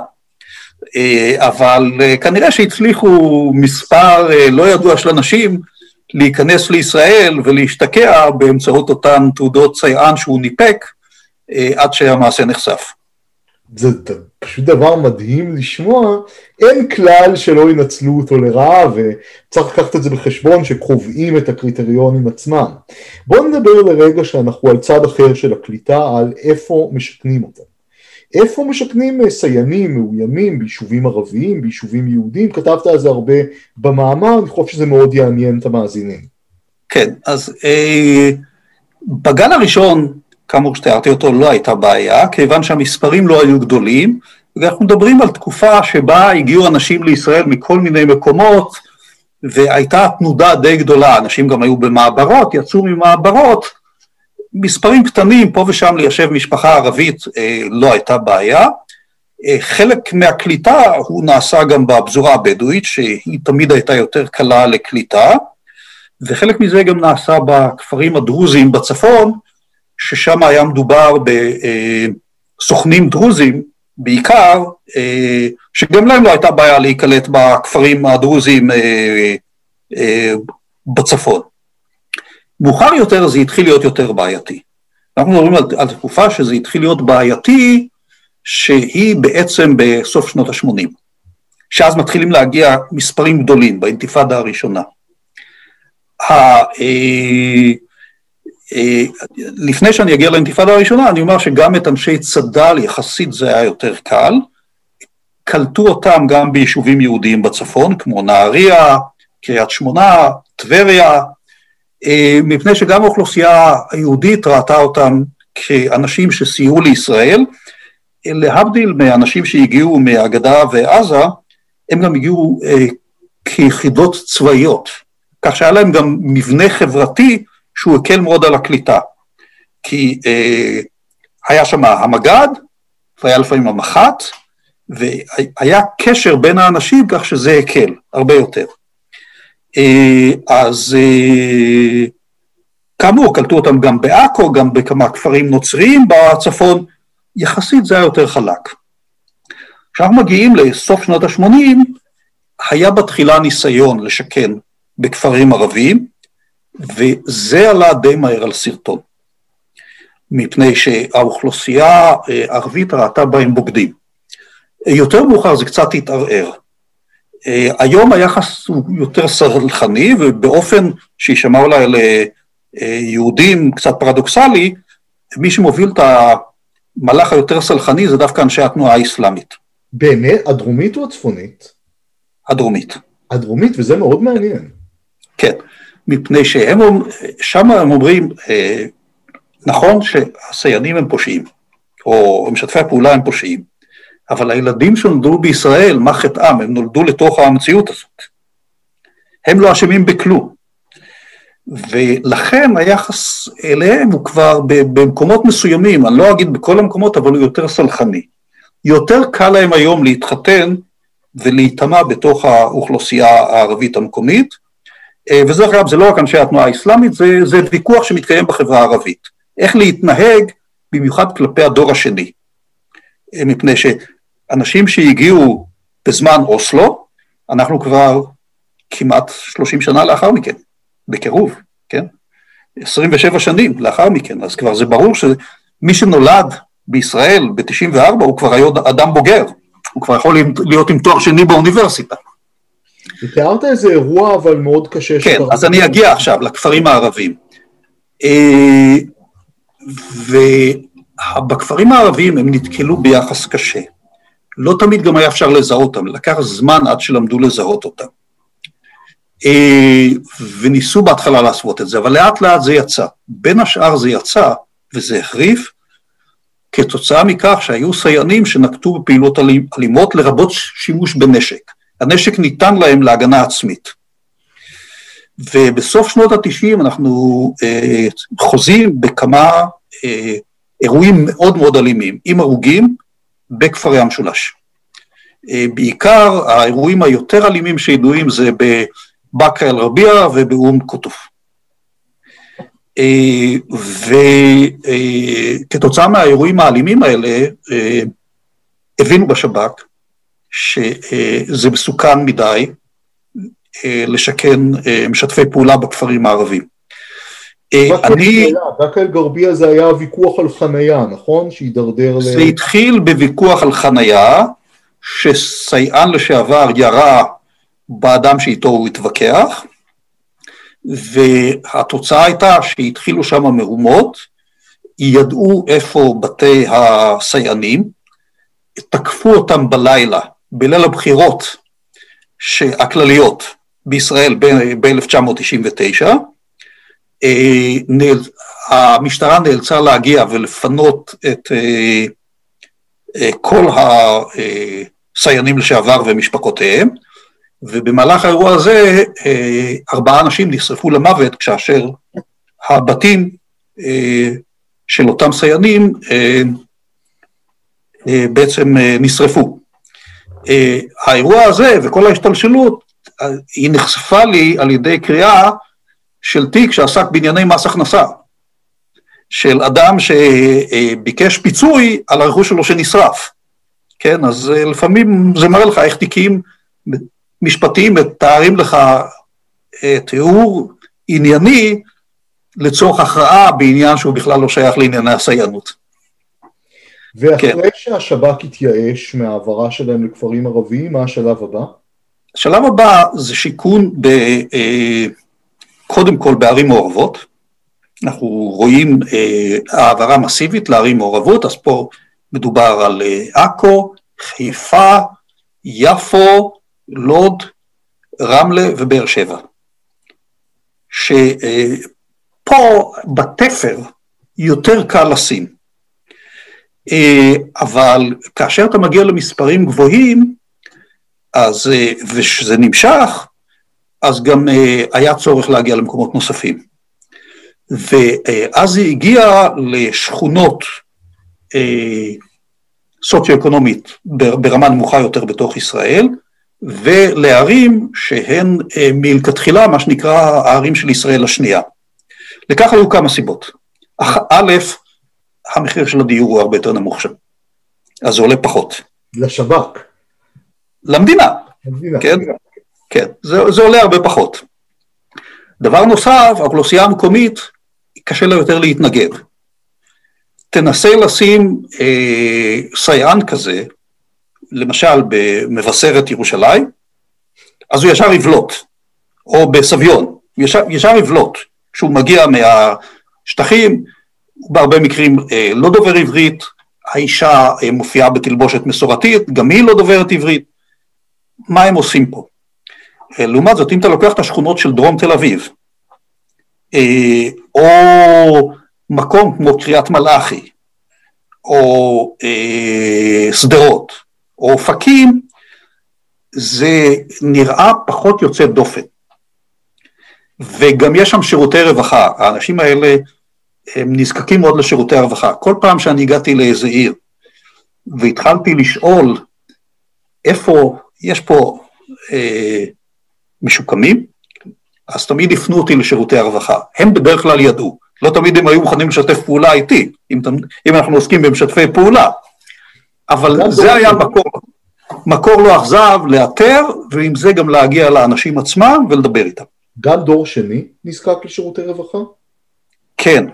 אה, אבל כנראה שהצליחו מספר לא ידוע של אנשים להיכנס לישראל ולהשתקע באמצעות אותן תעודות סייען שהוא ניפק עד שהמעשה נחשף. זה פשוט דבר מדהים לשמוע, אין כלל שלא ינצלו אותו לרעה וצריך לקחת את זה בחשבון שקובעים את הקריטריונים עצמם. בואו נדבר לרגע שאנחנו על צד אחר של הקליטה, על איפה משכנים אותם. איפה משכנים סיינים מאוימים ביישובים ערביים, ביישובים יהודיים, כתבת על זה הרבה במאמר, אני חושב שזה מאוד יעניין את המאזינים. כן, אז אה, בגל הראשון כאמור שתיארתי אותו, לא הייתה בעיה, כיוון שהמספרים לא היו גדולים, ואנחנו מדברים על תקופה שבה הגיעו אנשים לישראל מכל מיני מקומות, והייתה תנודה די גדולה, אנשים גם היו במעברות, יצאו ממעברות, מספרים קטנים, פה ושם ליישב משפחה ערבית אה, לא הייתה בעיה. אה, חלק מהקליטה הוא נעשה גם בפזורה הבדואית, שהיא תמיד הייתה יותר קלה לקליטה, וחלק מזה גם נעשה בכפרים הדרוזיים בצפון, ששם היה מדובר בסוכנים דרוזים בעיקר, שגם להם לא הייתה בעיה להיקלט בכפרים הדרוזיים בצפון. מאוחר יותר זה התחיל להיות יותר בעייתי. אנחנו מדברים על, על תקופה שזה התחיל להיות בעייתי, שהיא בעצם בסוף שנות ה-80, שאז מתחילים להגיע מספרים גדולים באינתיפאדה הראשונה. אה, אה, לפני שאני אגיע לאינתיפאדה הראשונה, אני אומר שגם את אנשי צד"ל יחסית זה היה יותר קל. קלטו אותם גם ביישובים יהודיים בצפון, כמו נהריה, קריית שמונה, טבריה, אה, מפני שגם האוכלוסייה היהודית ראתה אותם כאנשים שסייעו לישראל, להבדיל מאנשים שהגיעו מהגדה ועזה, הם גם הגיעו אה, כיחידות צבאיות, כך שהיה להם גם מבנה חברתי שהוא הקל מאוד על הקליטה. כי אה, היה שם המג"ד, והיה לפעמים המח"ט, והיה קשר בין האנשים כך שזה הקל הרבה יותר. אה, אז אה, כאמור, קלטו אותם גם בעכו, גם בכמה כפרים נוצריים בצפון, יחסית זה היה יותר חלק. כשאנחנו מגיעים לסוף שנות ה-80, היה בתחילה ניסיון לשכן בכפרים ערביים, וזה עלה די מהר על סרטון, מפני שהאוכלוסייה הערבית ראתה בהם בוגדים. יותר מאוחר זה קצת התערער. היום היחס הוא יותר סלחני, ובאופן שישמע אולי ליהודים קצת פרדוקסלי, מי שמוביל את המהלך היותר סלחני זה דווקא אנשי התנועה האסלאמית. באמת? הדרומית או הצפונית? הדרומית. הדרומית, וזה מאוד מעניין. כן, מפני שהם, שם הם אומרים, אה, נכון שהסייענים הם פושעים, או משתפי הפעולה הם פושעים, אבל הילדים שנולדו בישראל, מה חטאם? הם נולדו לתוך המציאות הזאת. הם לא אשמים בכלום. ולכן היחס אליהם הוא כבר במקומות מסוימים, אני לא אגיד בכל המקומות, אבל הוא יותר סלחני. יותר קל להם היום להתחתן ולהיטמע בתוך האוכלוסייה הערבית המקומית, וזה אגב, זה לא רק אנשי התנועה האסלאמית, זה, זה ויכוח שמתקיים בחברה הערבית. איך להתנהג, במיוחד כלפי הדור השני. אה, מפני שאנשים שהגיעו בזמן אוסלו, אנחנו כבר כמעט 30 שנה לאחר מכן, בקירוב, כן? 27 שנים לאחר מכן, אז כבר זה ברור שמי שנולד בישראל ב-94 הוא כבר היה אדם בוגר, הוא כבר יכול להיות עם תואר שני באוניברסיטה. תיארת איזה אירוע אבל מאוד קשה. כן, אז אני אגיע עכשיו לכפרים הערבים. אה, ובכפרים הערביים הם נתקלו ביחס קשה. לא תמיד גם היה אפשר לזהות אותם, לקח זמן עד שלמדו לזהות אותם. אה, וניסו בהתחלה להסוות את זה, אבל לאט לאט זה יצא. בין השאר זה יצא, וזה החריף, כתוצאה מכך שהיו סייענים שנקטו בפעילות אלימות לרבות שימוש בנשק. הנשק ניתן להם להגנה עצמית. ובסוף שנות התשעים אנחנו אה, חוזים בכמה אה, אירועים מאוד מאוד אלימים, עם הרוגים בכפרי המשולש. אה, בעיקר האירועים היותר אלימים שידועים זה בבאקה אל-רביע ובאום קוטוף. אה, וכתוצאה מהאירועים האלימים האלה, אה, הבינו בשב"כ שזה מסוכן מדי לשכן משתפי פעולה בכפרים הערבים. אני... באקה אל-גרבייה זה היה ויכוח על חנייה, נכון? שהידרדר ל... זה התחיל בוויכוח על חנייה, שסייען לשעבר ירה באדם שאיתו הוא התווכח, והתוצאה הייתה שהתחילו שם מהומות, ידעו איפה בתי הסייענים, תקפו אותם בלילה, בליל הבחירות הכלליות בישראל ב-1999, אה, המשטרה נאלצה להגיע ולפנות את אה, אה, כל הסייענים לשעבר ומשפחותיהם, ובמהלך האירוע הזה ארבעה אנשים נשרפו למוות כאשר הבתים של אותם סייענים בעצם נשרפו. האירוע הזה וכל ההשתלשלות, היא נחשפה לי על ידי קריאה של תיק שעסק בענייני מס הכנסה, של אדם שביקש פיצוי על הרכוש שלו שנשרף. כן, אז לפעמים זה מראה לך איך תיקים משפטיים מתארים לך תיאור ענייני לצורך הכרעה בעניין שהוא בכלל לא שייך לענייני הסייענות. ואחרי כן. שהשב"כ התייאש מהעברה שלהם לכפרים ערביים, מה השלב הבא? השלב הבא זה שיכון ב, אה, קודם כל בערים מעורבות. אנחנו רואים אה, העברה מסיבית לערים מעורבות, אז פה מדובר על אה, עכו, חיפה, יפו, לוד, רמלה ובאר שבע. שפה בתפר יותר קל לשים. אה, אבל כאשר אתה מגיע למספרים גבוהים, אז, אה, ושזה נמשך, אז גם אה, היה צורך להגיע למקומות נוספים. ואז היא הגיעה לשכונות סוציו-אקונומית ברמה נמוכה יותר בתוך ישראל, ולערים שהן מלכתחילה מה שנקרא הערים של ישראל השנייה. לכך היו כמה סיבות. א', המחיר של הדיור הוא הרבה יותר נמוך שם, אז זה עולה פחות. לשב"כ. למדינה, למדינה. כן, כן, זה, זה עולה הרבה פחות. דבר נוסף, האוכלוסייה המקומית, קשה לה יותר להתנגד. תנסה לשים אה, סייען כזה, למשל במבשרת ירושלים, אז הוא ישר יבלוט, או בסביון, ישר, ישר יבלוט, כשהוא מגיע מהשטחים, בהרבה מקרים אה, לא דובר עברית, האישה אה, מופיעה בתלבושת מסורתית, גם היא לא דוברת עברית. מה הם עושים פה? אה, לעומת זאת, אם אתה לוקח את השכונות של דרום תל אביב, או מקום כמו קריית מלאכי, או שדרות, או אופקים, זה נראה פחות יוצא דופן. וגם יש שם שירותי רווחה, האנשים האלה הם נזקקים מאוד לשירותי הרווחה. כל פעם שאני הגעתי לאיזה עיר והתחלתי לשאול איפה יש פה אה, משוקמים, אז תמיד הפנו אותי לשירותי הרווחה. הם בדרך כלל ידעו, לא תמיד הם היו מוכנים לשתף פעולה איתי, אם, אם אנחנו עוסקים במשתפי פעולה, אבל זה היה מקור, מקור לא אכזב לאתר, ועם זה גם להגיע לאנשים עצמם ולדבר איתם. גם דור שני נזקק לשירותי רווחה? כן,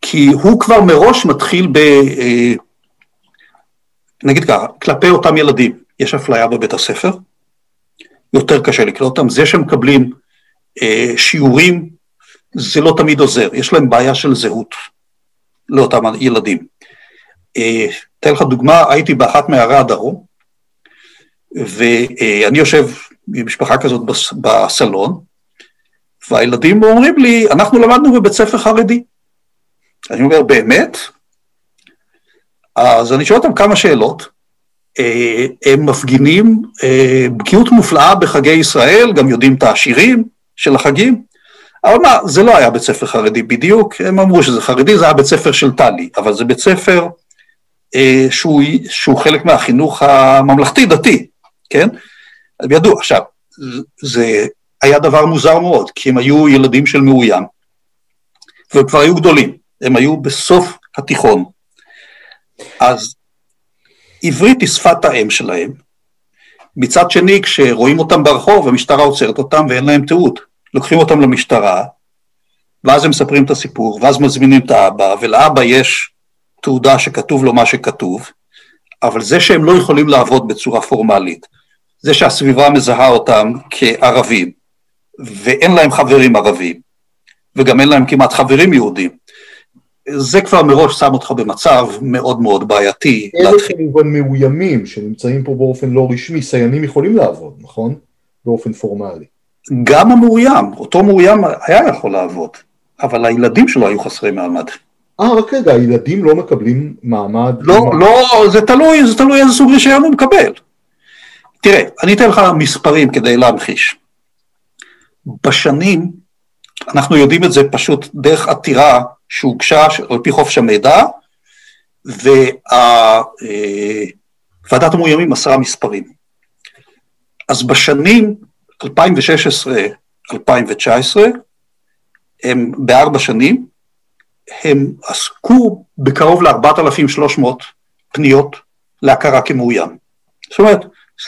כי הוא כבר מראש מתחיל ב... אה, נגיד ככה, כלפי אותם ילדים, יש אפליה בבית הספר, יותר קשה לקלוט אותם, זה שמקבלים אה, שיעורים, זה לא תמיד עוזר, יש להם בעיה של זהות לאותם ילדים. אה, אתן לך דוגמה, הייתי באחת מערי הדרום, ואני יושב עם משפחה כזאת בסלון, והילדים אומרים לי, אנחנו למדנו בבית ספר חרדי. אני אומר, באמת? אז אני שואל אותם כמה שאלות. אה, הם מפגינים אה, בקיאות מופלאה בחגי ישראל, גם יודעים את השירים של החגים, אבל מה, זה לא היה בית ספר חרדי בדיוק, הם אמרו שזה חרדי, זה היה בית ספר של טלי, אבל זה בית ספר אה, שהוא, שהוא חלק מהחינוך הממלכתי-דתי, כן? הם ידעו, עכשיו, זה היה דבר מוזר מאוד, כי הם היו ילדים של מאוים, והם כבר היו גדולים. הם היו בסוף התיכון. אז עברית היא שפת האם שלהם. מצד שני, כשרואים אותם ברחוב, המשטרה עוצרת אותם ואין להם תיעוד. לוקחים אותם למשטרה, ואז הם מספרים את הסיפור, ואז מזמינים את האבא, ולאבא יש תעודה שכתוב לו מה שכתוב, אבל זה שהם לא יכולים לעבוד בצורה פורמלית, זה שהסביבה מזהה אותם כערבים, ואין להם חברים ערבים, וגם אין להם כמעט חברים יהודים, זה כבר מראש שם אותך במצב מאוד מאוד בעייתי. אלה כמובן מאוימים שנמצאים פה באופן לא רשמי, סיינים יכולים לעבוד, נכון? באופן פורמלי. גם המאוים, אותו מאוים היה יכול לעבוד, אבל הילדים שלו היו חסרי מעמד. אה, רק רגע, הילדים לא מקבלים מעמד? לא, לא, זה תלוי, זה תלוי איזה סוג רישיון הוא מקבל. תראה, אני אתן לך מספרים כדי להמחיש. בשנים, אנחנו יודעים את זה פשוט דרך עתירה שהוגשה על פי חופש המידע, וועדת המאוימים מסרה מספרים. אז בשנים 2016-2019, הם בארבע שנים, הם עסקו בקרוב ל-4,300 פניות להכרה כמאוים. זאת אומרת,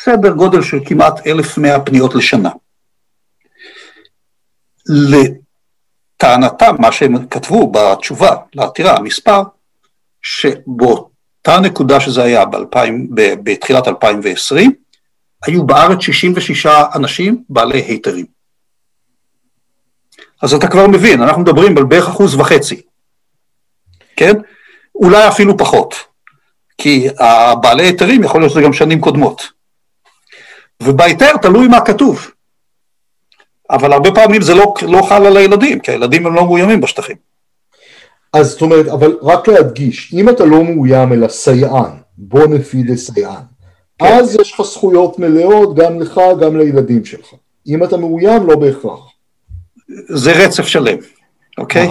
סדר גודל של כמעט 1,100 פניות לשנה. לטענתם, מה שהם כתבו בתשובה לעתירה, המספר, שבאותה נקודה שזה היה בתחילת 2020, היו בארץ 66 אנשים בעלי היתרים. אז אתה כבר מבין, אנחנו מדברים על בערך אחוז וחצי, כן? אולי אפילו פחות, כי הבעלי היתרים יכול להיות שזה גם שנים קודמות. ובהיתר תלוי מה כתוב. אבל הרבה פעמים זה לא, לא חל על הילדים, כי הילדים הם לא מאוימים בשטחים. אז זאת אומרת, אבל רק להדגיש, אם אתה לא מאוים אלא סייען, בונפידה סייען, כן. אז יש לך זכויות מלאות גם לך, גם לילדים שלך. אם אתה מאוים, לא בהכרח. זה רצף שלם, אוקיי?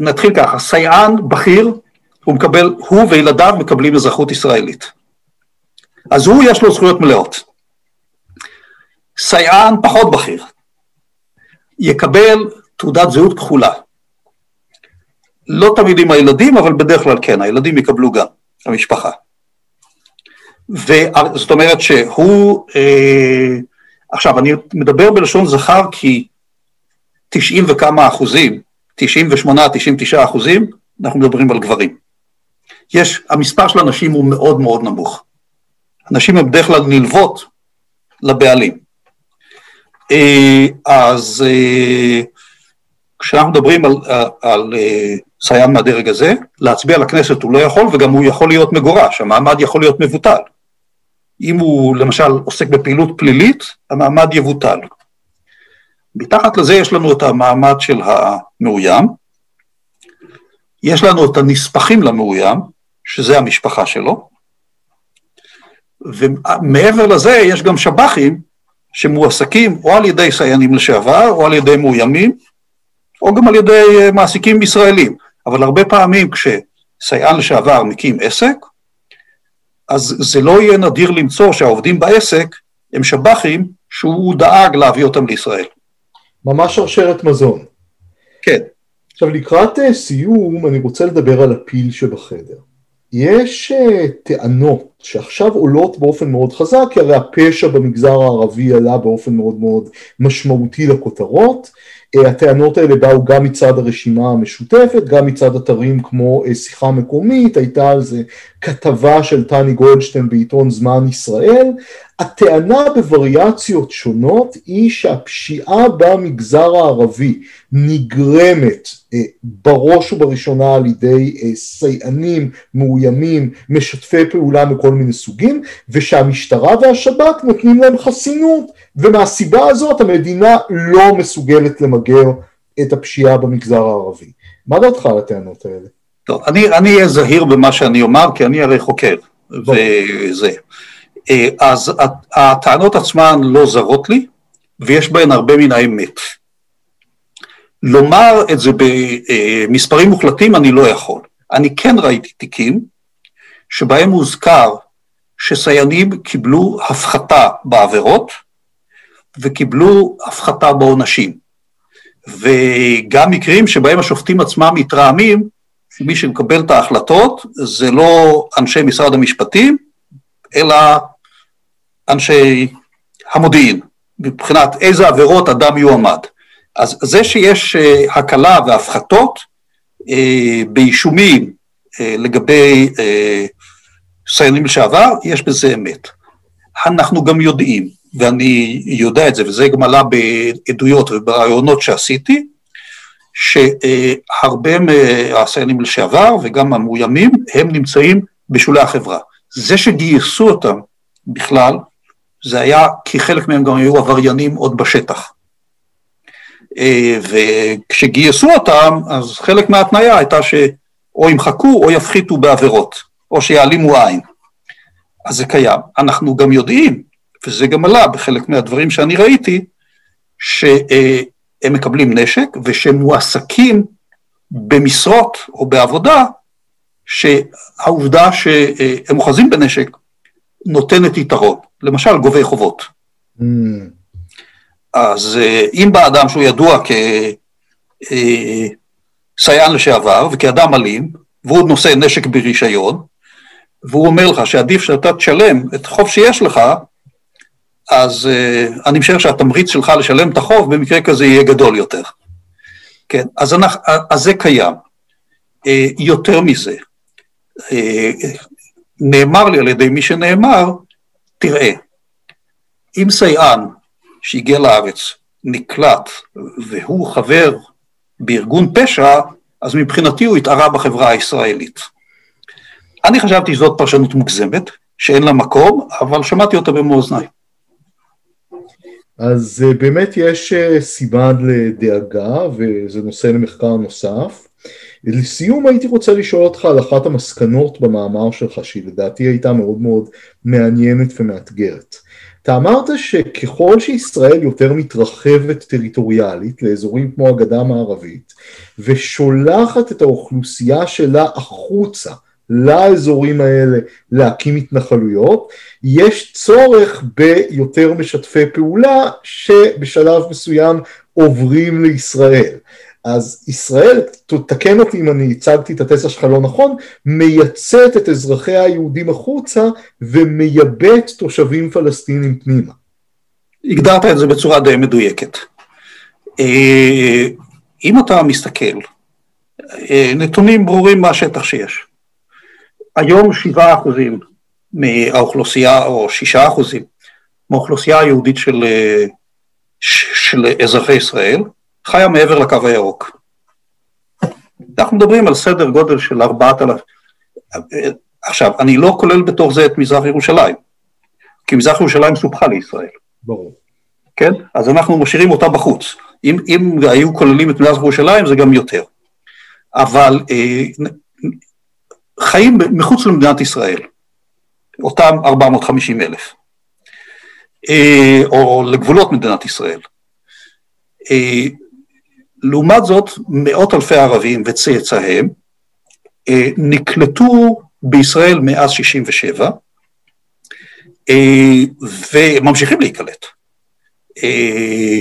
נתחיל ככה, סייען בכיר, הוא מקבל, הוא וילדיו מקבלים אזרחות ישראלית. אז הוא יש לו זכויות מלאות. סייען פחות בכיר יקבל תעודת זהות כחולה. לא תמיד עם הילדים, אבל בדרך כלל כן, הילדים יקבלו גם, המשפחה. וזאת אומרת שהוא, אה, עכשיו אני מדבר בלשון זכר כי 90 וכמה אחוזים, 98, 99 אחוזים, אנחנו מדברים על גברים. יש, המספר של הנשים הוא מאוד מאוד נמוך. הנשים הן בדרך כלל נלוות לבעלים. אה, אז אה, כשאנחנו מדברים על, על, על אה, סייען מהדרג הזה, להצביע לכנסת הוא לא יכול, וגם הוא יכול להיות מגורש, המעמד יכול להיות מבוטל. אם הוא למשל עוסק בפעילות פלילית, המעמד יבוטל. מתחת לזה יש לנו את המעמד של המאוים, יש לנו את הנספחים למאוים, שזה המשפחה שלו, ומעבר לזה יש גם שב"חים שמועסקים או על ידי סייענים לשעבר, או על ידי מאוימים, או גם על ידי אה, מעסיקים ישראלים. אבל הרבה פעמים כשסייען לשעבר מקים עסק, אז זה לא יהיה נדיר למצוא שהעובדים בעסק הם שב"חים שהוא דאג להביא אותם לישראל. ממש שרשרת מזון. כן. עכשיו לקראת אה, סיום אני רוצה לדבר על הפיל שבחדר. יש uh, טענות שעכשיו עולות באופן מאוד חזק, כי הרי הפשע במגזר הערבי עלה באופן מאוד מאוד משמעותי לכותרות. Uh, הטענות האלה באו גם מצד הרשימה המשותפת, גם מצד אתרים כמו uh, שיחה מקומית, הייתה על זה כתבה של טני גולדשטיין בעיתון זמן ישראל. הטענה בווריאציות שונות היא שהפשיעה במגזר הערבי נגרמת אה, בראש ובראשונה על ידי אה, סייענים, מאוימים, משתפי פעולה מכל מיני סוגים, ושהמשטרה והשב"כ נותנים להם חסינות, ומהסיבה הזאת המדינה לא מסוגלת למגר את הפשיעה במגזר הערבי. מה דעתך על הטענות האלה? טוב, אני אהיה זהיר במה שאני אומר, כי אני הרי חוקר, וזה. אה, אז הטענות עצמן לא זרות לי, ויש בהן הרבה מן האמת. לומר את זה במספרים מוחלטים אני לא יכול. אני כן ראיתי תיקים שבהם הוזכר שסייענים קיבלו הפחתה בעבירות וקיבלו הפחתה בעונשים. וגם מקרים שבהם השופטים עצמם מתרעמים שמי שמקבל את ההחלטות זה לא אנשי משרד המשפטים, אלא אנשי המודיעין, מבחינת איזה עבירות אדם יועמד. אז זה שיש אה, הקלה והפחתות אה, באישומים אה, לגבי סיינים לשעבר, יש בזה אמת. אנחנו גם יודעים, ואני יודע את זה, וזה גם עלה בעדויות וברעיונות שעשיתי, שהרבה מהסיינים לשעבר וגם המאוימים, הם נמצאים בשולי החברה. זה שגייסו אותם בכלל, זה היה כי חלק מהם גם היו עבריינים עוד בשטח. אה, וכשגייסו אותם, אז חלק מההתניה הייתה שאו ימחקו או יפחיתו בעבירות, או שיעלימו עין. אז זה קיים. אנחנו גם יודעים, וזה גם עלה בחלק מהדברים שאני ראיתי, שהם מקבלים נשק ושהם מועסקים במשרות או בעבודה שהעובדה שהם אוחזים בנשק נותנת יתרון, למשל גובי חובות. Mm. אז אה, אם בא אדם שהוא ידוע כסייען אה, לשעבר וכאדם אלים, והוא נושא נשק ברישיון, והוא אומר לך שעדיף שאתה תשלם את החוב שיש לך, אז uh, אני משער שהתמריץ שלך לשלם את החוב במקרה כזה יהיה גדול יותר. כן, אז, אנחנו, אז זה קיים. Uh, יותר מזה, uh, נאמר לי על ידי מי שנאמר, תראה, אם סייען שהגיע לארץ נקלט והוא חבר בארגון פשע, אז מבחינתי הוא התערה בחברה הישראלית. אני חשבתי שזאת פרשנות מוגזמת, שאין לה מקום, אבל שמעתי אותה במו אוזניי. אז אה, באמת יש אה, סיבה לדאגה, וזה נושא למחקר נוסף. לסיום הייתי רוצה לשאול אותך על אחת המסקנות במאמר שלך, שהיא לדעתי הייתה מאוד מאוד מעניינת ומאתגרת. אתה אמרת שככל שישראל יותר מתרחבת טריטוריאלית לאזורים כמו הגדה המערבית ושולחת את האוכלוסייה שלה החוצה לאזורים האלה להקים התנחלויות, יש צורך ביותר משתפי פעולה שבשלב מסוים עוברים לישראל. אז ישראל, תקן אותי אם אני הצגתי את התזה שלך לא נכון, מייצאת את אזרחיה היהודים החוצה ומייבאת תושבים פלסטינים פנימה. הגדרת את זה בצורה די מדויקת. אה, אם אתה מסתכל, אה, נתונים ברורים מהשטח שיש. היום שבעה אחוזים מהאוכלוסייה, או שישה אחוזים, מהאוכלוסייה היהודית של, אה, של אזרחי ישראל, חיה מעבר לקו הירוק. אנחנו מדברים על סדר גודל של ארבעת אלפים. עכשיו, אני לא כולל בתוך זה את מזרח ירושלים, כי מזרח ירושלים סופחה לישראל. ברור. כן? אז אנחנו משאירים אותה בחוץ. אם, אם היו כוללים את מזרח ירושלים זה גם יותר. אבל אה, חיים מחוץ למדינת ישראל, אותם 450 אלף, אה, או לגבולות מדינת ישראל. אה, לעומת זאת, מאות אלפי ערבים וצאצאיהם אה, נקלטו בישראל מאז 67' אה, וממשיכים להיקלט. אה,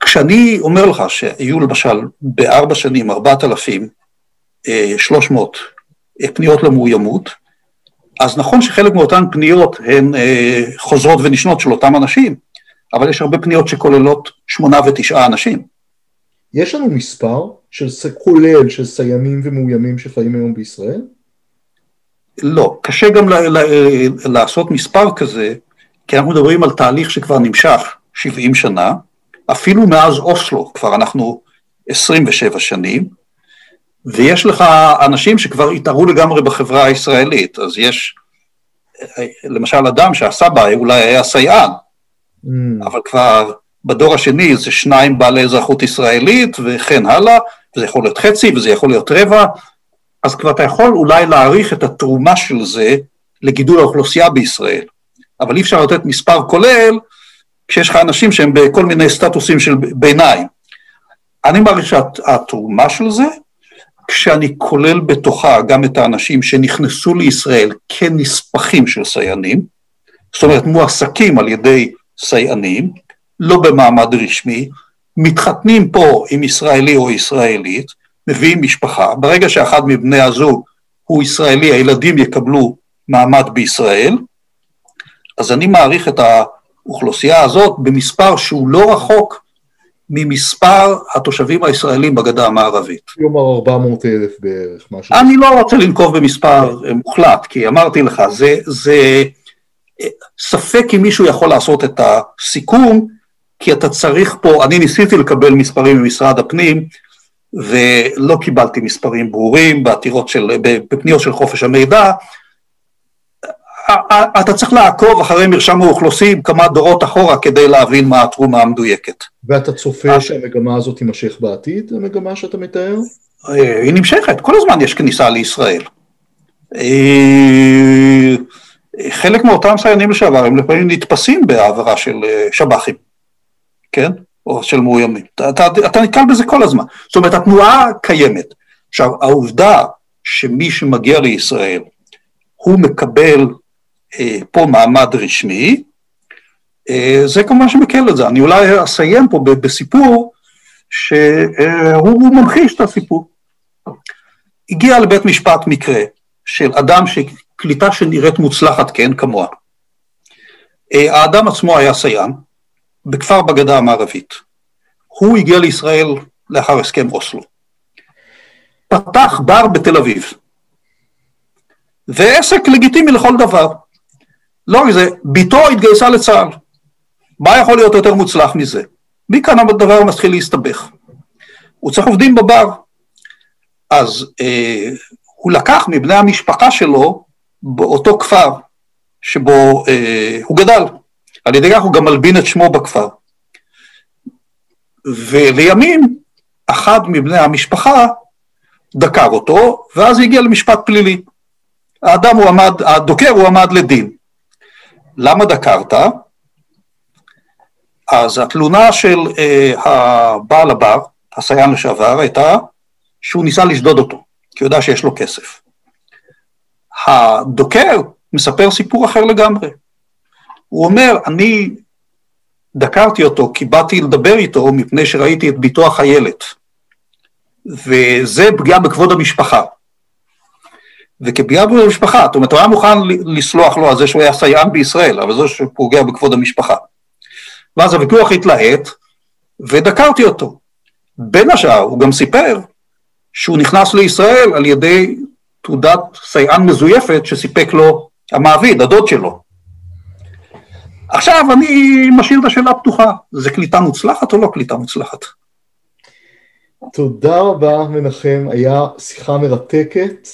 כשאני אומר לך שהיו למשל בארבע שנים 4,300 פניות למאוימות, אז נכון שחלק מאותן פניות הן חוזרות ונשנות של אותם אנשים, אבל יש הרבה פניות שכוללות שמונה ותשעה אנשים. יש לנו מספר של כולל של סיימים ומאוימים שחיים היום בישראל? לא, קשה גם ל- ל- לעשות מספר כזה, כי אנחנו מדברים על תהליך שכבר נמשך 70 שנה, אפילו מאז אוסלו, כבר אנחנו 27 שנים, ויש לך אנשים שכבר התערו לגמרי בחברה הישראלית, אז יש למשל אדם שהסבא אולי היה סייען, mm. אבל כבר בדור השני זה שניים בעלי אזרחות ישראלית וכן הלאה, וזה יכול להיות חצי וזה יכול להיות רבע, אז כבר אתה יכול אולי להעריך את התרומה של זה לגידול האוכלוסייה בישראל, אבל אי אפשר לתת מספר כולל כשיש לך אנשים שהם בכל מיני סטטוסים של ביניים. אני מעריך שהתרומה של זה, כשאני כולל בתוכה גם את האנשים שנכנסו לישראל כנספחים של סייענים, זאת אומרת מועסקים על ידי סייענים, לא במעמד רשמי, מתחתנים פה עם ישראלי או ישראלית, מביאים משפחה, ברגע שאחד מבני הזוג הוא ישראלי, הילדים יקבלו מעמד בישראל, אז אני מעריך את האוכלוסייה הזאת במספר שהוא לא רחוק ממספר התושבים הישראלים בגדה המערבית. כלומר 400 אלף בערך, משהו. אני לא רוצה לנקוב במספר מוחלט, כי אמרתי לך, זה, זה ספק אם מישהו יכול לעשות את הסיכום, כי אתה צריך פה, אני ניסיתי לקבל מספרים ממשרד הפנים, ולא קיבלתי מספרים ברורים בעתירות של, בפניות של חופש המידע, אתה צריך לעקוב אחרי מרשם האוכלוסין כמה דורות אחורה כדי להבין מה התרומה המדויקת. ואתה צופה שהמגמה הזאת תימשך בעתיד, המגמה שאתה מתאר? אה, היא נמשכת, כל הזמן יש כניסה לישראל. אה, חלק מאותם סיינים לשעבר הם לפעמים נתפסים בעבירה של אה, שב"חים. כן? או של מאוימים. אתה, אתה, אתה נתקל בזה כל הזמן. זאת אומרת, התנועה קיימת. עכשיו, העובדה שמי שמגיע לישראל, הוא מקבל אה, פה מעמד רשמי, אה, זה כמובן שמקל את זה. אני אולי אסיים פה בסיפור שהוא ממחיש את הסיפור. הגיע לבית משפט מקרה של אדם שקליטה שנראית מוצלחת, כן, כמוה. אה, האדם עצמו היה סייען בכפר בגדה המערבית. הוא הגיע לישראל לאחר הסכם אוסלו. פתח בר בתל אביב. ועסק לגיטימי לכל דבר. לא רק זה, בתו התגייסה לצה"ל. מה יכול להיות יותר מוצלח מזה? מכאן הדבר מתחיל להסתבך. הוא צריך עובדים בבר. אז אה, הוא לקח מבני המשפחה שלו באותו כפר שבו אה, הוא גדל. על ידי כך הוא גם מלבין את שמו בכפר. ולימים, אחד מבני המשפחה דקר אותו, ואז הגיע למשפט פלילי. האדם הועמד, הדוקר הועמד לדין. למה דקרת? אז התלונה של אה, הבעל הבר, הסייען לשעבר, הייתה שהוא ניסה לשדוד אותו, כי הוא יודע שיש לו כסף. הדוקר מספר סיפור אחר לגמרי. הוא אומר, אני דקרתי אותו כי באתי לדבר איתו מפני שראיתי את ביתו החיילת. וזה פגיעה בכבוד המשפחה. וכפגיעה בכבוד המשפחה, זאת אומרת, הוא היה מוכן לסלוח לו על זה שהוא היה סייען בישראל, אבל זה שפוגע בכבוד המשפחה. ואז הוויכוח התלהט, ודקרתי אותו. בין השאר, הוא גם סיפר שהוא נכנס לישראל על ידי תעודת סייען מזויפת שסיפק לו המעביד, הדוד שלו. עכשיו אני משאיר את השאלה פתוחה, זה קליטה מוצלחת או לא קליטה מוצלחת? תודה רבה מנחם, היה שיחה מרתקת.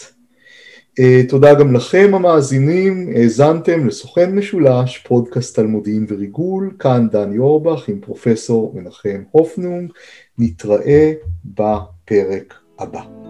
Uh, תודה גם לכם המאזינים, האזנתם לסוכן משולש, פודקאסט על מודיעין וריגול, כאן דני אורבך עם פרופסור מנחם הופנונג, נתראה בפרק הבא.